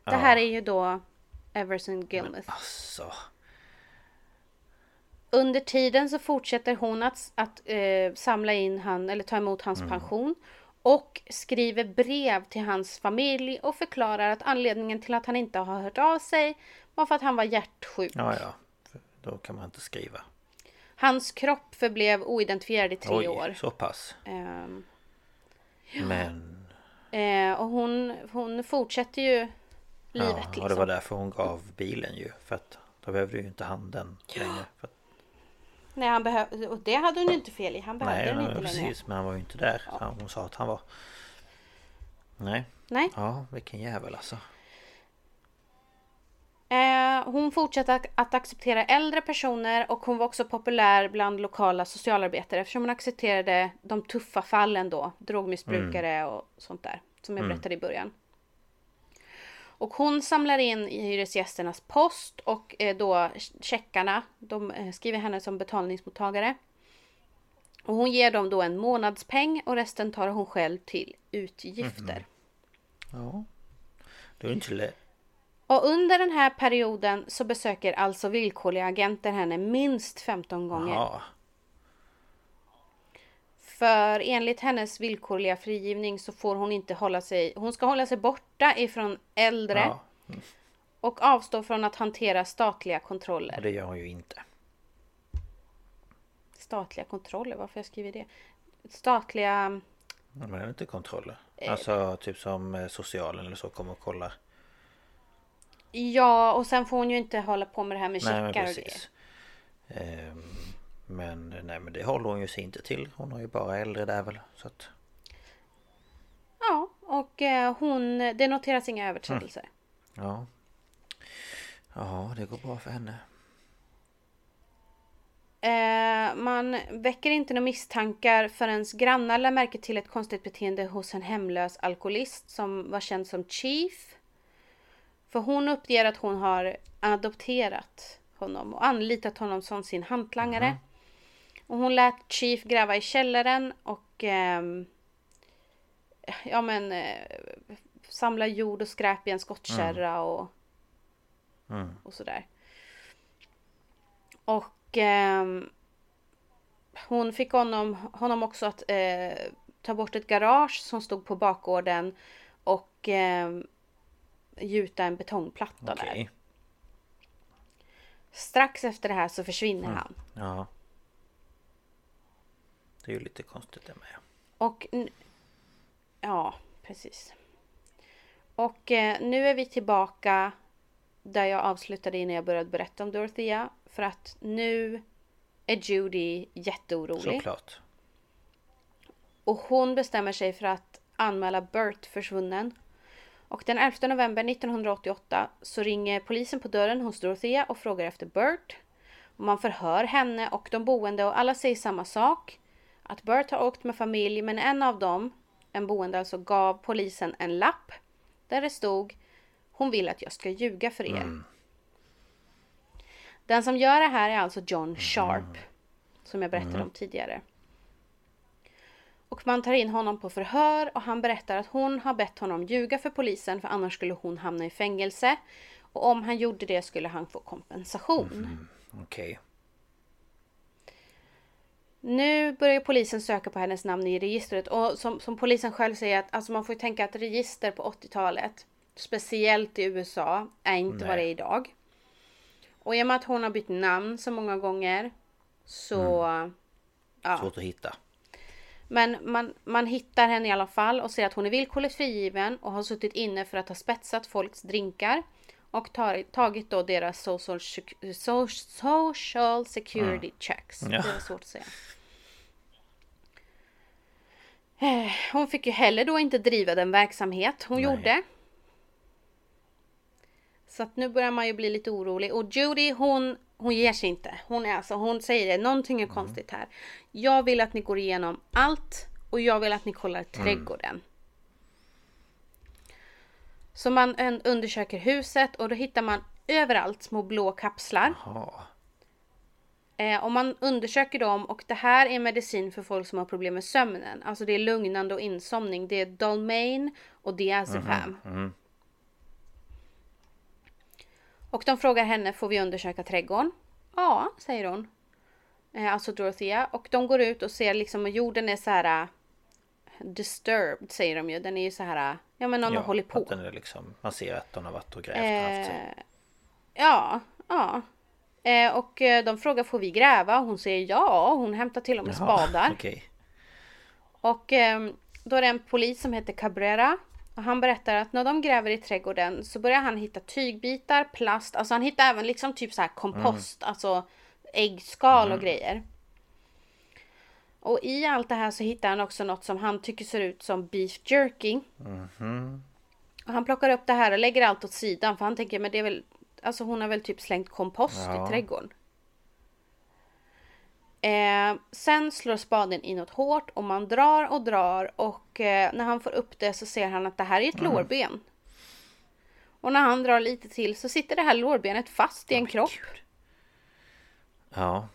Det här är ju då Everson Gilmouth. Alltså. Under tiden så fortsätter hon att, att eh, samla in han eller ta emot hans pension. Och skriver brev till hans familj och förklarar att anledningen till att han inte har hört av sig var för att han var hjärtsjuk. Ja ja. Då kan man inte skriva. Hans kropp förblev oidentifierad i tre Oj, år. så pass. Ehm, Men... eh, och hon, hon fortsätter ju livet Ja, liksom. och det var därför hon gav bilen ju. För att då behövde ju inte han den längre. Att, Nej, han behöv, och det hade hon ju inte fel i. Han behövde nej, den nej, inte längre. precis. Men han var ju inte där. Han, hon sa att han var. Nej. Nej. Ja, vilken jävel alltså. Eh, hon fortsatte att- att acceptera äldre personer och hon var också populär bland lokala socialarbetare eftersom hon accepterade de tuffa fallen då, drogmissbrukare och sånt där som jag berättade i början. Och hon samlar in hyresgästernas post och eh, då checkarna, de eh, skriver henne som betalningsmottagare. Och hon ger dem då en månadspeng och resten tar hon själv till utgifter. Ja. Det är inte lätt. Och under den här perioden så besöker alltså villkorliga agenter henne minst 15 gånger. Ja. För enligt hennes villkorliga frigivning så får hon inte hålla sig, hon ska hålla sig borta ifrån äldre ja. och avstå från att hantera statliga Och kontroller. det gör hon ju inte. Statliga kontroller, varför jag skriver det? Statliga, Men det är inte kontroller. Eh. Alltså typ som eh, socialen eller så kommer och kollar. Ja och sen får hon ju inte hålla på med det här med Nej checkar och precis. Ehm, Men nej men det håller hon ju sig inte till. Hon har ju bara äldre där väl. Så att... Ja, och eh, hon, det noteras inga överträdelser. Mm. Ja. Ja, det går bra för henne. Eh, man väcker inte några misstankar förrän grannar lär märke till ett konstigt beteende hos en hemlös alkoholist som var känd som Chief. För hon uppger att hon har adopterat honom och anlitat honom som sin hantlangare. Mm. Och hon lät Chief gräva i källaren och eh, ja men eh, samla jord och skräp i en skottkärra mm. och, mm. och sådär. Och eh, hon fick honom, honom också att eh, ta bort ett garage som stod på bakgården och eh, gjuta en betongplatta okay. där. Strax efter det här så försvinner mm. han. Ja. Det är ju lite konstigt det med. Och... Ja, precis. Och eh, nu är vi tillbaka där jag avslutade innan jag började berätta om Dorothea. För att nu är Judy jätteorolig. Såklart. Och hon bestämmer sig för att anmäla Bert försvunnen. Och den 11 november 1988 så ringer polisen på dörren hos Dorothea och frågar efter Bert. Och man förhör henne och de boende och alla säger samma sak. Att Bert har åkt med familj men en av dem, en boende alltså, gav polisen en lapp. Där det stod Hon vill att jag ska ljuga för er. Mm. Den som gör det här är alltså John Sharp. Mm. Som jag berättade mm. om tidigare. Och man tar in honom på förhör och han berättar att hon har bett honom ljuga för polisen för annars skulle hon hamna i fängelse. Och om han gjorde det skulle han få kompensation. Mm, Okej. Okay. Nu börjar polisen söka på hennes namn i registret och som, som polisen själv säger att alltså man får tänka att register på 80-talet, speciellt i USA, är inte Nej. vad det är idag. Och i och med att hon har bytt namn så många gånger så... Mm. Ja. Svårt att hitta. Men man, man hittar henne i alla fall och ser att hon är villkorligt frigiven och har suttit inne för att ha spetsat folks drinkar. Och tar, tagit då deras social, social security mm. checks. Ja. Det är svårt att säga. Eh, hon fick ju heller då inte driva den verksamhet hon Nej. gjorde. Så att nu börjar man ju bli lite orolig. Och Judy hon hon ger sig inte. Hon, är alltså, hon säger det, någonting är mm. konstigt här. Jag vill att ni går igenom allt och jag vill att ni kollar mm. trädgården. Mm. Så man undersöker huset och då hittar man överallt små blå kapslar. Eh, och man undersöker dem och det här är medicin för folk som har problem med sömnen. Alltså det är lugnande och insomning. Det är Dolmain och Diazepam. Mm, mm. Och de frågar henne, får vi undersöka trädgården? Ja, säger hon. Eh, alltså Dorothea. Och de går ut och ser liksom att jorden är så här uh, disturbed säger de ju. Den är ju så här, uh, ja men någon ja, har hållit på. Den är liksom, man ser att de har varit och grävt och haft eh, Ja, ja. Eh, och eh, de frågar får vi gräva? Hon säger ja. Hon hämtar till och med Jaha, spadar. Okay. Och ehm, då är det en polis som heter Cabrera och han berättar att när de gräver i trädgården så börjar han hitta tygbitar, plast, alltså han hittar även liksom typ så här kompost, mm. alltså äggskal och mm. grejer. Och i allt det här så hittar han också något som han tycker ser ut som beef jerky. Mm. Och han plockar upp det här och lägger allt åt sidan för han tänker men det är väl, alltså hon har väl typ slängt kompost ja. i trädgården. Eh, sen slår spaden inåt hårt och man drar och drar och eh, när han får upp det så ser han att det här är ett mm. lårben. Och när han drar lite till så sitter det här lårbenet fast i en oh, kropp. Gud. Ja.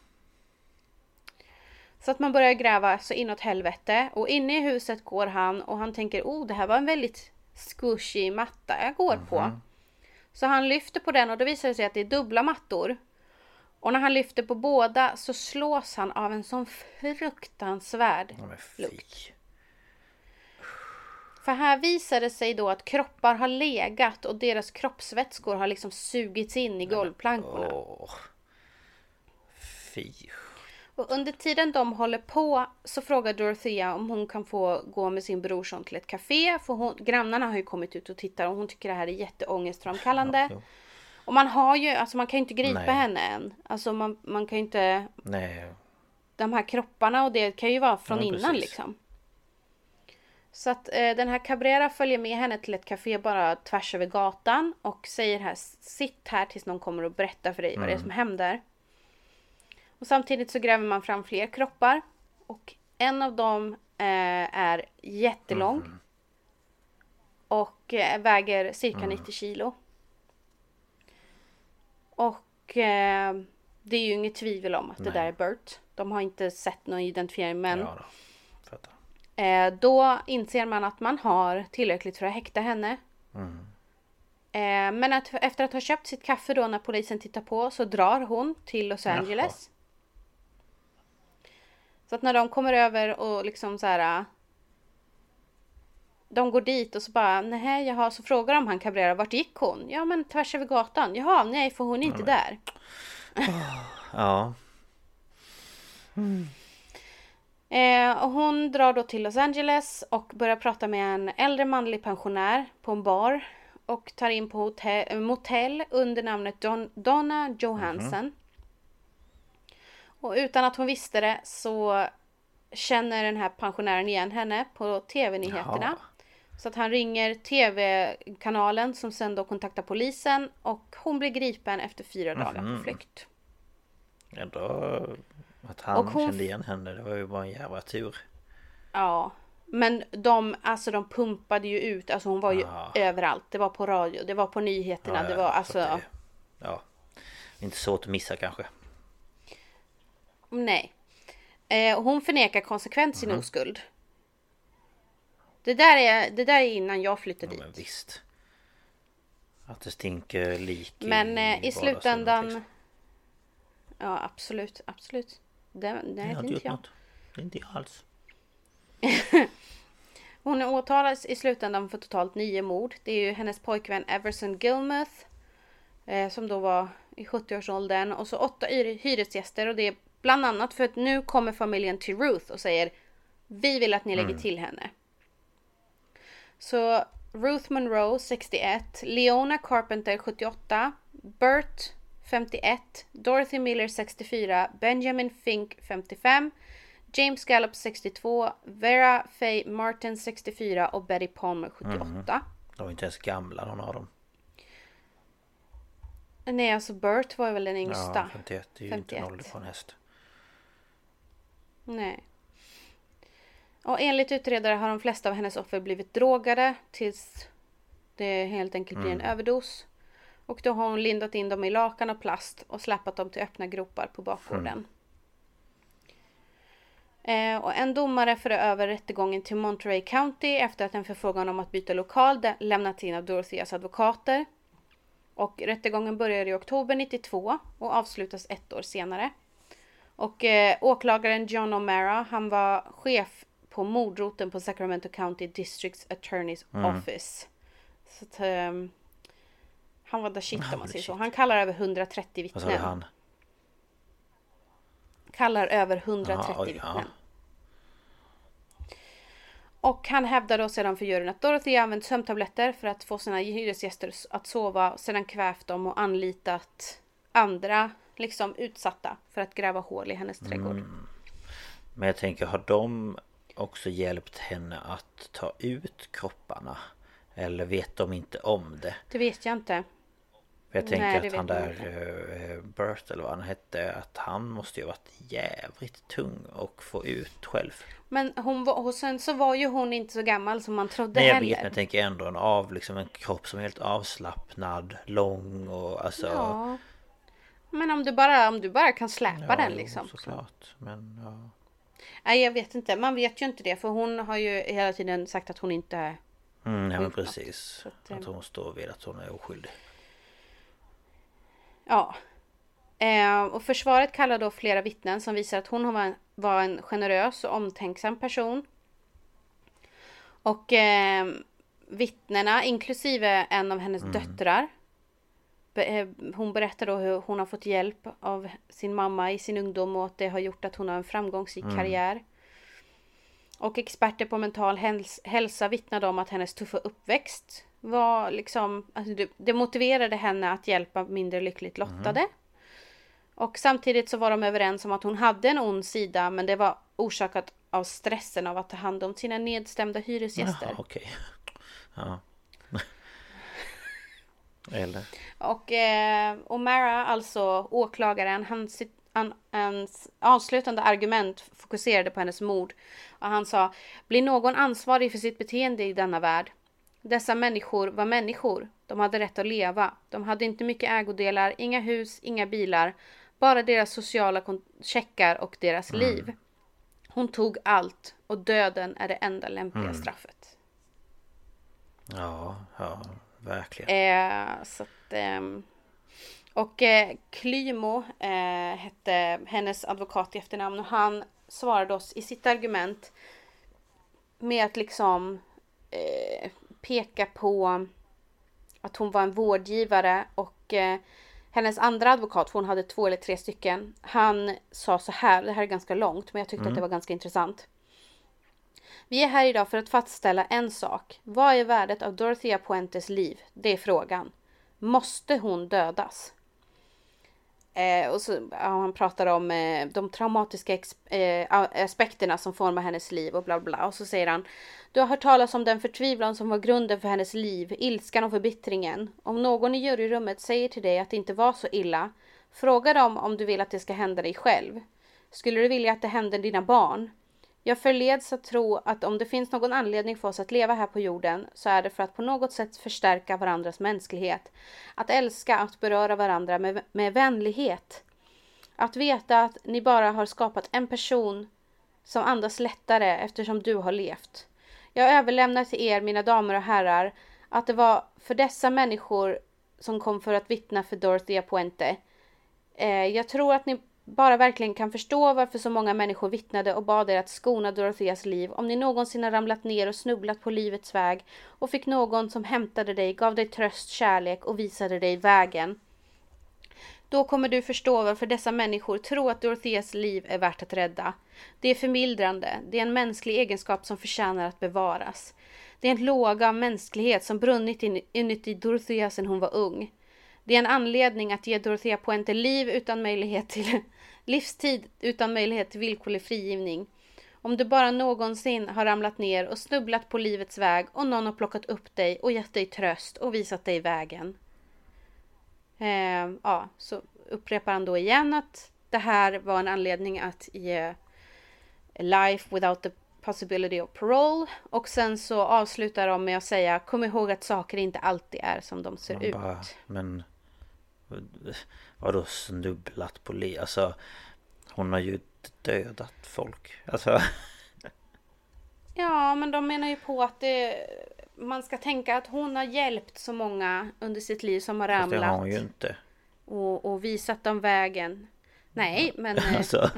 Så att man börjar gräva så inåt helvete och inne i huset går han och han tänker oh det här var en väldigt squishy matta jag går mm -hmm. på. Mhm. Så han lyfter på den och då visar det sig att det är dubbla mattor. Och när han lyfter på båda så slås han av en sån fruktansvärd lukt. För här visar det sig då att kroppar har legat och deras kroppsvätskor har liksom sugits in i golvplankorna. Åh. Fy. Och under tiden de håller på så frågar Dorothea om hon kan få gå med sin brorson till ett café. För hon, grannarna har ju kommit ut och tittar och hon tycker det här är jätteångestframkallande. Ja, och man har ju, alltså man kan ju inte gripa Nej. henne än. Alltså man, man kan ju inte... Nej. de här kropparna och det kan ju vara från Ja, innan precis. liksom. Så att eh, den här Cabrera följer med henne till ett café bara tvärs över gatan och säger här sitt här tills någon kommer och berättar för dig vad det är som händer. Och samtidigt så gräver man fram fler kroppar och en av dem eh, är jättelång. Och eh, väger cirka 90 kilo. Och eh, det är ju inget tvivel om att det Nej. där är Bert. De har inte sett någon identifiering men Ja då. Eh, då inser man att man har tillräckligt för att häkta henne. Eh, men att, efter att ha köpt sitt kaffe då när polisen tittar på så drar hon till Los Jaha. Angeles. Så att när de kommer över och liksom så här. De går dit och så bara nej jaha så frågar de han Cabrera vart gick hon? Ja men tvärs över gatan. Jaha nej för hon är inte där. Ja. Eh, och hon drar då till Los Angeles och börjar prata med en äldre manlig pensionär på en bar. Och tar in på hotell, eh, motell under namnet Don, Donna Johansson. Och utan att hon visste det så känner den här pensionären igen henne på tv-nyheterna. Jaha. Så att han ringer tv-kanalen som sen då kontaktar polisen och hon blir gripen efter fyra dagar på flykt. Ändå att han Och hon- kände igen henne, det var ju bara en jävla tur. Ja. Men de, alltså de pumpade ju ut, alltså hon var ju Ja. överallt. Det var på radio, det var på nyheterna, det var så alltså... det- Ja. Inte svårt att missa kanske. Nej. Eh, hon förnekar konsekvent Mhm. sin oskuld. Det där, är, det där är innan jag flyttade Ja, men dit. visst. Att det stinker lik Men eh, i vardagsrummet, slutändan... liksom. Ja absolut, absolut. Det, nej, det är inte jag. något. Det är inte jag alls. Hon åtalas i slutändan för totalt nio mord. Det är ju hennes pojkvän Everson Gilmuth. Eh, som då var i 70-årsåldern. Och så åtta hyr- hyresgäster. Och det är bland annat för att nu kommer familjen till Ruth och säger Vi vill att ni lägger till henne. Så Ruth Monroe 61. Leona Carpenter 78. Bert 51. Dorothy Miller 64. Benjamin Fink 55. James Gallup 62, Vera Faye Martin 64 och Betty Palmer 78. De var inte ens gamla någon av dem. Nej, alltså Bert var väl den yngsta. Ja, 51. Det är ju inte en 51. ålder på en häst. Nej. Och enligt utredare har de flesta av hennes offer blivit drogade tills det helt enkelt blir en överdos. Och då har hon lindat in dem i lakan och plast och släpat dem till öppna gropar på bakgården. Eh, och en domare för över rättegången till Monterey County efter att en förfrågan om att byta lokal lämnats in av Dorotheas advokater. Och rättegången börjar i oktober 92 och avslutas ett år senare. Och eh, åklagaren John O'Mara, han var chef på mordroten på Sacramento County District's Attorney's Office. Så att, ehm, han var the shit om man säger så. Han kallar över 130 Vad sa du vittnen. han? Kallar över 130 Jaha, oj, vittnen. ja. Och han hävdar då sedan för juryn att Dorothy använt sömntabletter för att få sina hyresgäster att sova, sedan kvävt dem och anlitat andra liksom utsatta för att gräva hål i hennes trädgård. Mm. Men jag tänker, har de också hjälpt henne att ta ut kropparna? Eller vet de inte om det? Det vet jag inte. Jag tänker Nej, att han där uh, Bert eller vad han hette Att han måste ju varit jävligt tung och få ut själv Men hon var, och sen så var ju hon inte så gammal som man trodde Nej jag heller. vet men jag tänker ändå en av liksom en kropp som är helt avslappnad Lång och alltså Ja. Men om du bara, om du bara kan släpa ja, den liksom. Såklart men ja Nej jag vet inte, man vet ju inte det för hon har ju hela tiden sagt att hon inte är mm, Nej men precis Så att, eh, Att hon står vid att hon är oskyldig Ja. Eh, och försvaret kallar då flera vittnen som visar att hon var en, var en generös och omtänksam person. Och eh, vittnena, inklusive en av hennes döttrar. Eh, hon berättar då hur hon har fått hjälp av sin mamma i sin ungdom och att det har gjort att hon har en framgångsrik karriär. Och experter på mental häls- hälsa vittnade om att hennes tuffa uppväxt var liksom, alltså det, det motiverade henne att hjälpa mindre lyckligt lottade. Och samtidigt så var de överens om att hon hade en ond sida men det var orsakat av stressen av att ta hand om sina nedstämda hyresgäster. Jaha, okej. Ja. Eller? Och eh, O'Mara, alltså åklagaren, han, han, hans avslutande argument fokuserade på hennes mord. Och han sa, blir någon ansvarig för sitt beteende i denna värld? Dessa människor var människor. De hade rätt att leva. De hade inte mycket ägodelar, inga hus, inga bilar. Bara deras sociala checkar och deras Mm. liv. Hon tog allt och döden är det enda lämpliga Mm. straffet. Ja, ja, verkligen. Eh, så att, ehm, och eh, Klymo eh, hette hennes advokat i efternamn och han svarade oss i sitt argument med att liksom eh, peka på att hon var en vårdgivare och eh, hennes andra advokat, för hon hade två eller tre stycken, han sa så här, det här är ganska långt men jag tyckte att det var ganska intressant. Vi är här idag för att fastställa en sak. Vad är värdet av Dorothea Puentes liv? Det är frågan. Måste hon dödas? Eh, och så, ja, han pratar om eh, de traumatiska eh, aspekterna som formar hennes liv och bla bla. Och så säger han. Du har hört talas om den förtvivlan som var grunden för hennes liv, ilskan och förbittringen. Om någon i juryrummet säger till dig att det inte var så illa, fråga dem om du vill att det ska hända dig själv. Skulle du vilja att det hände dina barn? Jag förleds att tro att om det finns någon anledning för oss att leva här på jorden så är det för att på något sätt förstärka varandras mänsklighet. Att älska, att beröra varandra med, med vänlighet. Att veta att ni bara har skapat en person som andas lättare eftersom du har levt. Jag överlämnar till er, mina damer och herrar, att det var för dessa människor som kom för att vittna för Dorothea Puente. Eh, jag tror att ni bara verkligen kan förstå varför så många människor vittnade och bad er att skona Dorotheas liv om ni någonsin har ramlat ner och snubblat på livets väg och fick någon som hämtade dig, gav dig tröst, kärlek och visade dig vägen. Då kommer du förstå varför dessa människor tror att Dorotheas liv är värt att rädda. Det är förmildrande, det är en mänsklig egenskap som förtjänar att bevaras. Det är en låga av mänsklighet som brunnit in, inuti Dorothea sedan hon var ung. Det är en anledning att ge Dorothea Puente liv utan möjlighet till livstid utan möjlighet till villkorlig frigivning. Om du bara någonsin har ramlat ner och snubblat på livets väg och någon har plockat upp dig och gett dig tröst och visat dig vägen. Eh, ja, så upprepar han då igen att det här var en anledning att ge life without the possibility of parole. Och sen så avslutar de med att säga kom ihåg att saker inte alltid är som de ser Man ut. bara, men vadå snubblat på liv? Alltså hon har ju dödat folk. Alltså Ja, men de menar ju på att det, man ska tänka att hon har hjälpt så många under sitt liv som har fast det har ramlat hon ju inte. och, och visat dem vägen. Nej, men... eh, Alltså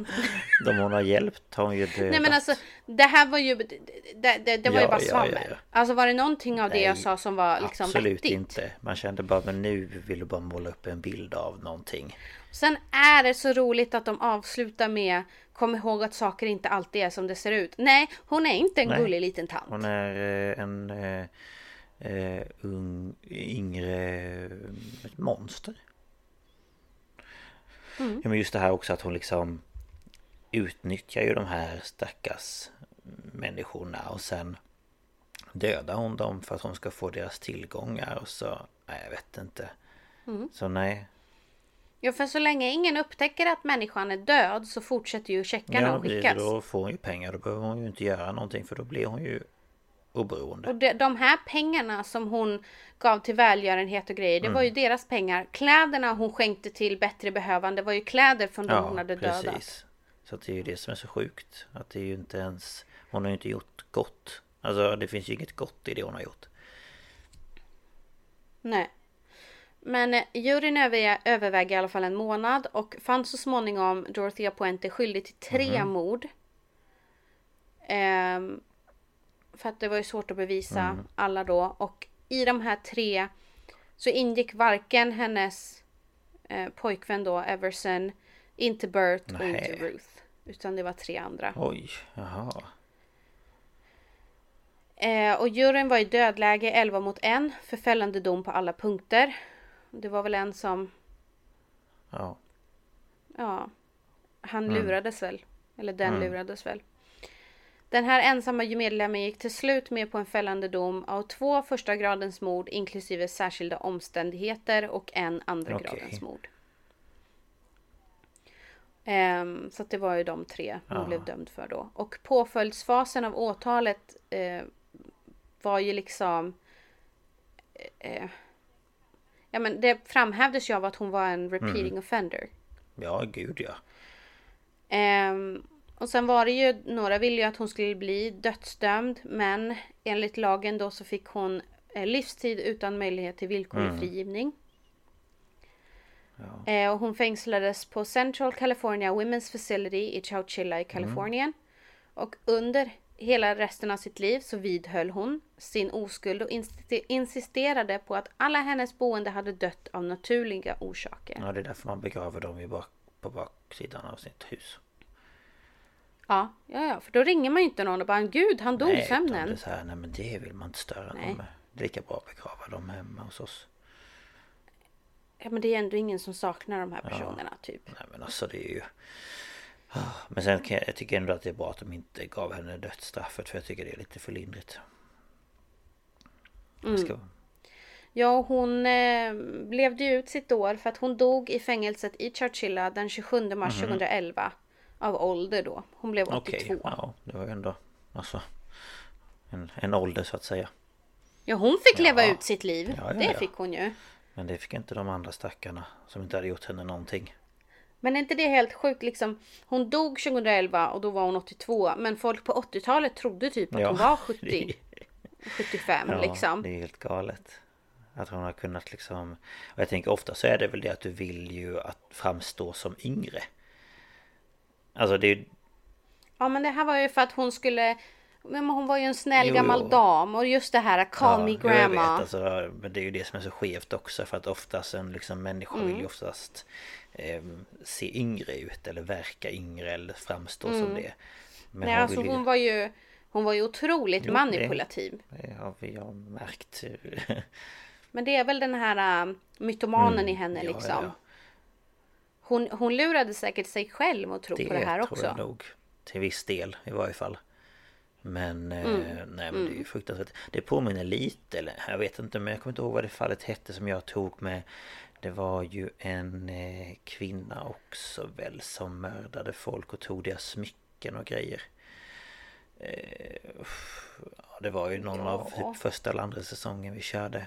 de hon har hjälpt har hon ju dödat. Nej men alltså det här var ju Det, det, det var ju Ja, bara ja, svammel. ja, ja. Alltså var det någonting av det jag Nej, sa som var liksom Absolut vettigt? inte. Man kände bara men nu vill du bara måla upp en bild av någonting. Sen är det så roligt att de avslutar med Kom ihåg att saker inte alltid är som det ser ut. Nej, hon är inte en Nej. gullig liten tant. Hon är eh, en eh, eh, ung, yngre eh, monster. Mm. Ja, men just det här också att hon liksom utnyttjar ju de här stackars människorna och sen dödar hon dem för att hon ska få deras tillgångar och så, nej jag vet inte. Mm. Så nej. Ja, för så länge ingen upptäcker att människan är död så fortsätter ju checkarna Ja, att skickas. då får hon ju pengar, då behöver hon ju inte göra någonting för då blir hon ju oberoende. Och de, de här pengarna som hon gav till välgörenhet och grejer, det Mm. var ju deras pengar. Kläderna hon skänkte till bättre behövande var ju kläder från de hon Ja, hade dödat. precis. Så att det är ju det som är så sjukt. Att det är ju inte ens... Hon har ju inte gjort gott. Alltså det finns ju inget gott i det hon har gjort. Nej. Men eh, juryn över, överväger i alla fall en månad och fann så småningom Dorothea Puente skyldig till tre Mhm. mord. Ehm, för att det var ju svårt att bevisa Mm. alla då. Och i de här tre så ingick varken hennes eh, pojkvän då, Everson, inte Bert och inte Nej. Ruth. Utan det var tre andra. Oj, jaha. Eh, och juryn var i dödläge 11 mot 1 för fällande dom på alla punkter. Det var väl en som Ja. ja, han lurades väl. Eller den lurades väl. Den här ensamma medlemmen gick till slut med på en fällande dom av två första gradens mord inklusive särskilda omständigheter och en andra Okej. gradens mord. Ehm, så det var ju de tre hon Ja. blev dömd för då. Och påföljdsfasen av åtalet eh, var ju liksom... Eh, ja men det framhävdes ju av att hon var en repeating offender. Ja, gud ja. Ehm, och sen var det ju, några ville ju att hon skulle bli dödsdömd men enligt lagen då så fick hon eh, livstid utan möjlighet till villkorlig frigivning. Eh, och hon fängslades på Central California Women's Facility i Chowchilla i Kalifornien. Och under hela resten av sitt liv så vidhöll hon sin oskuld och insisterade på att alla hennes boende hade dött av naturliga orsaker. Ja, det är därför man begraver dem i bak, på baksidan av sitt hus. Ja, ja, ja, för då ringer man ju inte någon och bara Gud, han dog Nej, utan det är sömnen. så här, nej men det vill man inte störa Nej. någon med. Det är lika bra att begrava dem hemma hos oss. Ja, men det är ändå ingen som saknar de här personerna, typ. Nej men alltså det är ju... Ah, Men sen kan jag, jag tycker ändå att det är bra att de inte gav henne dödsstraffet för jag tycker det är lite för lindrigt. Mm. Ska... Ja, hon eh, levde ju ut sitt år för att hon dog i fängelset i Churchilla den 27 mars 2011. Av ålder då. Hon blev 82. Mhm. Okej, ja det var ju ändå alltså en, en ålder så att säga. Ja, hon fick leva Ja. ut sitt liv. Ja, ja, det fick hon ju. Men det fick inte de andra stackarna som inte hade gjort henne någonting. Men är inte det helt sjukt liksom? Hon dog 2011 och då var hon 82. Men folk på 80-talet trodde typ att hon var det 70, 75 Ja, liksom. det är helt galet. Att hon har kunnat liksom... Och jag tänker ofta så är det väl det att du vill ju att framstå som yngre. Alltså det är. Ja men det här var ju för att hon skulle men hon var ju en snäll Jo, gammal jo. dam och just det här call me jo, jag vet, grandma. alltså, men det är ju det som är så skevt också för att oftast en liksom människa Mm. vill ju oftast eh, se yngre ut eller verka yngre eller framstå som det. Men Mm. Nej, alltså vill ju- hon var ju Hon var ju otroligt Jo, det- manipulativ. Det har vi har märkt. Men det är väl den här äh, mytomanen i henne Mm. ja, liksom. ja. Hon, hon lurade säkert sig själv att tro Det på det här tror också. jag nog. Till viss del i varje fall. Men eh, Mm. nej men det är ju fruktansvärt. Det påminner lite, eller jag vet inte men jag kommer inte ihåg vad det fallet hette som jag tog med. Det var ju en eh, kvinna också väl som mördade folk och tog deras smycken och grejer. Eh, det var ju någon av Ja. typ första eller andra säsongen vi körde.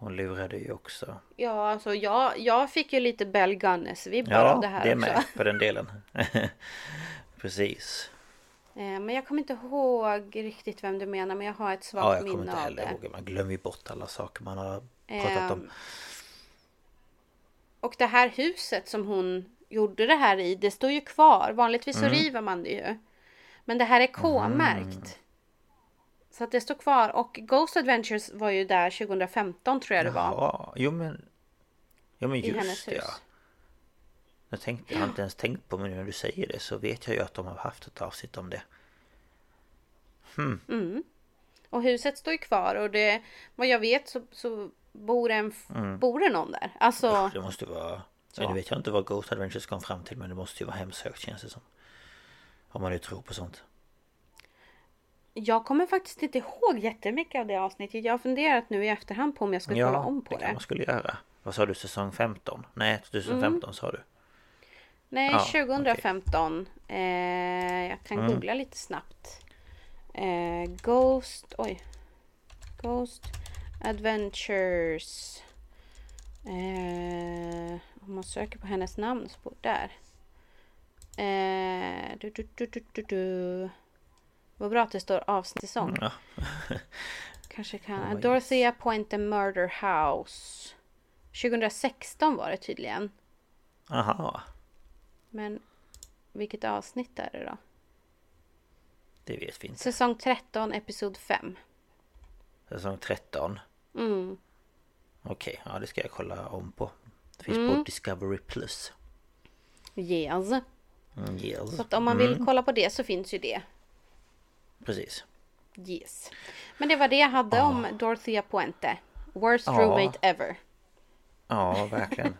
Hon lurade ju också. Ja, alltså jag, jag fick ju lite Bell Gunnes-vibbar av Ja, det här det är också. med på den delen. Precis. Eh, Men jag kommer inte ihåg riktigt vem du menar, men jag har ett Ja, svagt jag kommer minne inte av heller det. ihåg. Man glömmer ju bort alla saker man har pratat om. Ehm, Och det här huset som hon gjorde det här i, det står ju kvar. Vanligtvis så Mm. river man det ju. Men det här är K-märkt. Så att det står kvar. Och Ghost Adventures var ju där 2015 tror jag det var. Ja, jo men... Jo men just det ja. Jag, tänkte, jag har inte ens tänkt på men när du säger det så vet jag ju att de har haft ett avsnitt om det. Och huset står ju kvar och det, vad jag vet så, så bor, en, bor det någon där. Alltså, Det måste vara... Så. Nu vet jag inte vad Ghost Adventures kom fram till men det måste ju vara hemsökt känns det som. Om man nu tror på sånt. Jag kommer faktiskt inte ihåg jättemycket av det avsnittet. Jag har funderat nu i efterhand på om jag ska kolla om på det kan det. man skulle göra. Vad sa du, säsong 15? Nej, 2015 sa du. Nej, Ja, 2015. Eh, jag kan Mm. googla lite snabbt. Eh, Ghost, oj. Ghost Adventures. Eh, om man söker på hennes namn så på där. Eh, du, du, du. Vad bra att det står avsnittsäsong. Ja. Kanske kan. Oh. Dorothea Point and Murder House. 2016 var det tydligen. Aha, Men vilket avsnitt är det då? det vet vi inte. Säsong 13, episod 5. Säsong 13. Mm. Okej, ja det ska jag kolla om på. Det finns Mm. på Discovery Plus. Yes. Mm, yes. Så att om man vill kolla på det så finns ju det. Precis. Yes. Men det var det jag hade om Dorothea Puente. Worst Ja. roommate ever. Ja, verkligen.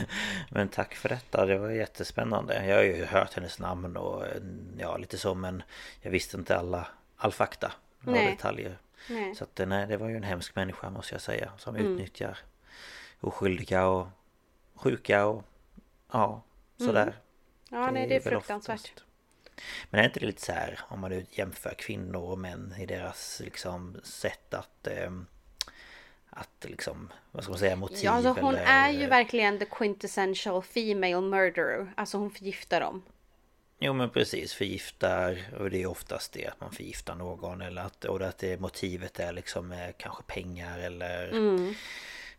men tack för detta, det var jättespännande. Jag har ju hört hennes namn och ja, lite så men jag visste inte alla, all fakta och Nej. detaljer. Nej. Så att nej, det var ju en hemsk människa måste jag säga som utnyttjar oskyldiga och sjuka och ja, sådär. Ja, nej, det är fruktansvärt. oftast. Men är inte det lite så här om man nu jämför kvinnor och män i deras liksom sätt att ehm, att liksom, vad ska man säga, motiv Ja, alltså hon eller, är ju verkligen the quintessential female murderer. Alltså hon förgiftar dem. Jo men precis, förgiftar och det är oftast det att man förgiftar någon eller att, och att det motivet är liksom eh, kanske pengar eller eh, Mm.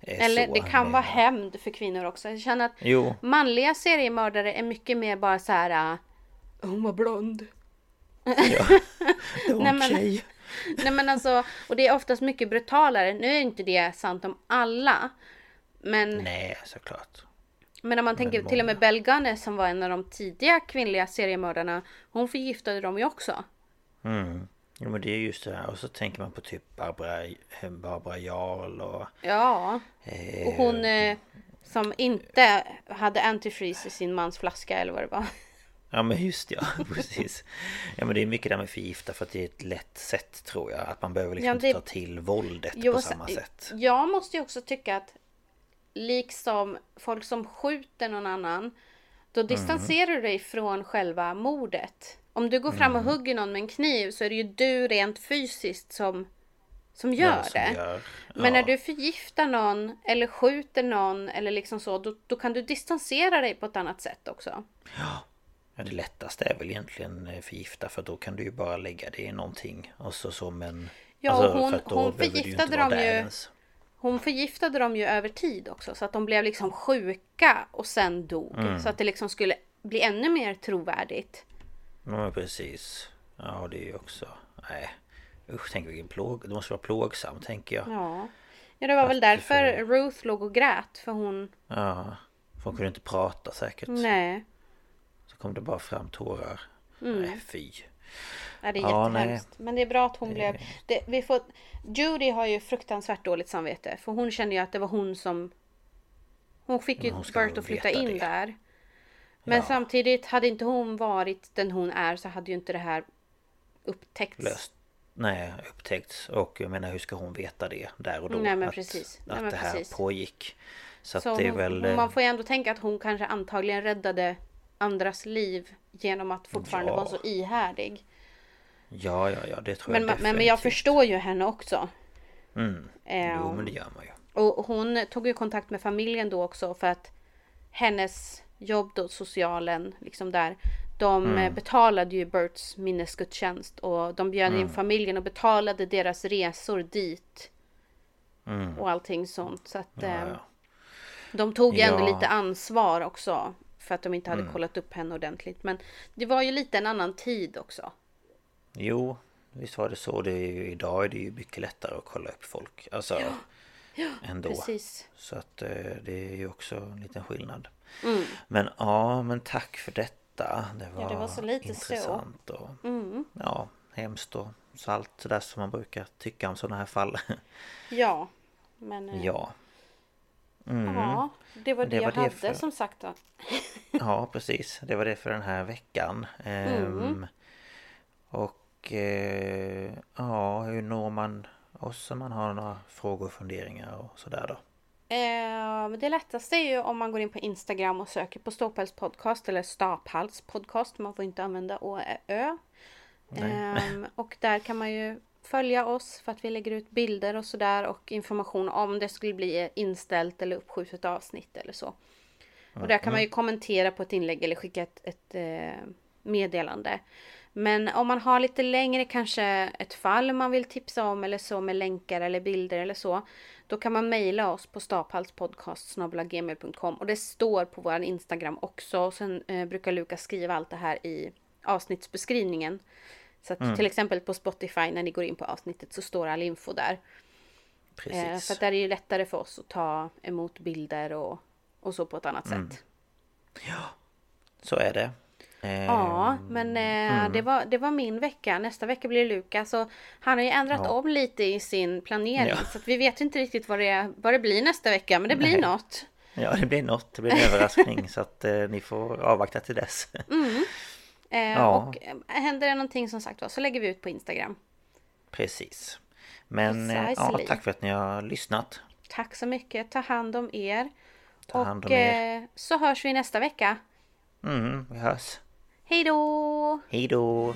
Eller så. det kan Men- vara hämnd för kvinnor också. Jag känner att Jo, manliga seriemördare är mycket mer bara så här. Hon var blond. ja. Det var Nej, en men- tjej. Nej men alltså, och det är oftast mycket brutalare. Nu är inte det sant om alla. Men, Nej, såklart. men om man tänker till och med Gunner som var en av de tidiga kvinnliga seriemördarna. Hon förgiftade dem ju också. Mm. Jo men det är just det här och så tänker man på typ Barbara, Barbara Jarl och Ja. eh, Och hon eh, som inte hade antifreeze i sin mans flaska eller vad det var. Ja men just ja, precis Ja men det är mycket där med förgifta för att det är ett lätt sätt tror jag Att man behöver liksom Ja, inte det- ta till våldet Jo, på och samma sätt Jag måste ju också tycka att liksom folk som skjuter någon annan då Mm. distanserar du dig från själva mordet. Om du går fram och Mm. hugger någon med en kniv så är det ju du rent fysiskt som, som gör som det. gör- Men ja. när du förgiftar någon eller skjuter någon eller liksom så då, då kan du distansera dig på ett annat sätt också. Ja det lättaste är väl egentligen eh, förgifta för då kan du ju bara lägga det i någonting Och så som en Ja, och hon- för hon förgiftade dem ju- ens. Hon förgiftade dem ju över tid också så att de blev liksom sjuka och sen dog. Mm. Så att det liksom skulle bli ännu mer trovärdigt. Ja precis Ja det är ju också Nej Usch tänk vilken plåg Det måste vara plågsamt tänker jag Ja. Ja det var väl därför får- Ruth låg och grät för hon... Ja För hon kunde inte prata säkert Nej. Kom det bara fram tårar Mm. Nej fy Ja, det är Ja, jättehemskt. Men det är bra att hon blev... Det, vi får... Judy har ju fruktansvärt dåligt samvete. För hon känner ju att det var hon som... Hon fick ju hon Bert att flytta in det. där. Men Ja. samtidigt, hade inte hon varit den hon är så hade ju inte det här upptäckts. löst Nej, upptäckts och jag menar hur ska hon veta det där och då? Nej, men att, precis. Att Nej, men det här precis. pågick Så att Så det är hon, väl eh, man får ju ändå tänka att hon kanske antagligen räddade andras liv genom att fortfarande Ja. vara så ihärdig. Ja, ja, ja, det tror Men, jag men, men jag förstår ju henne också. mm. Eh, Jo, men det gör man ju Och hon tog ju kontakt med familjen då också för att hennes jobb då, socialen, liksom där. De Mm. betalade ju Berts minnesgudstjänst och de bjöd Mm. in familjen och betalade deras resor dit. Mm. Och allting sånt. Så att Ja, ja. de tog ju ändå Ja. lite ansvar också. För att de inte hade Mm. kollat upp henne ordentligt. Men det var ju lite en annan tid också. Jo, visst var det så det är ju, Idag är det ju mycket lättare att kolla upp folk Alltså Ändå Precis. Så att eh, det är ju också en liten skillnad Mm. Men ja, men tack för detta Det var, Ja, det var så lite så. intressant och Mm. Ja, hemskt och så allt det där som man brukar tycka om sådana här fall Ja. Men eh, Ja Mm. ja, det var det, Det var jag det hade för- som sagt. Då. Ja, precis. Det var det för den här veckan. Ehm, Mm. Och eh, ja, hur når man oss om man har några frågor och funderingar och sådär då? Men det lättaste är ju om man går in på Instagram och söker på Ståpäls podcast eller Staphals podcast. Man får inte använda Å, Ö. Ehm, och där kan man ju följa oss för att vi lägger ut bilder och sådär och information om det skulle bli inställt eller uppskjutet avsnitt eller så. Och där kan man ju kommentera på ett inlägg eller skicka ett, ett eh, meddelande. Men om man har lite längre kanske ett fall man vill tipsa om eller så med länkar eller bilder eller så. Då kan man mejla oss på staphalspodcast.gmail.com och det står på vår Instagram också. Sen eh, brukar Lukas skriva allt det här i avsnittsbeskrivningen. Så att till exempel på Spotify när ni går in på avsnittet så står all info där. Precis. Eh, för att där är det lättare för oss att ta emot bilder och, och så på ett annat sätt. Så är det. Ja, Ehm, men eh, det, var, det var min vecka. Nästa vecka blir det Lukas. Och han har ju ändrat Ja. om lite i sin planering. Ja. Så att vi vet inte riktigt vad det, vad det blir nästa vecka. Men det blir Nej. något. Ja, det blir något. Det blir en överraskning så att eh, ni får avvakta till dess. Mm. Eh, Ja. Och eh, händer det någonting som sagt var så lägger vi ut på Instagram. Precis. Men eh, ja, tack för att ni har lyssnat. Tack så mycket. Ta hand om er. Ta och hand om er. eh, så hörs vi nästa vecka. Mm, vi hörs. Hej då! Hej då!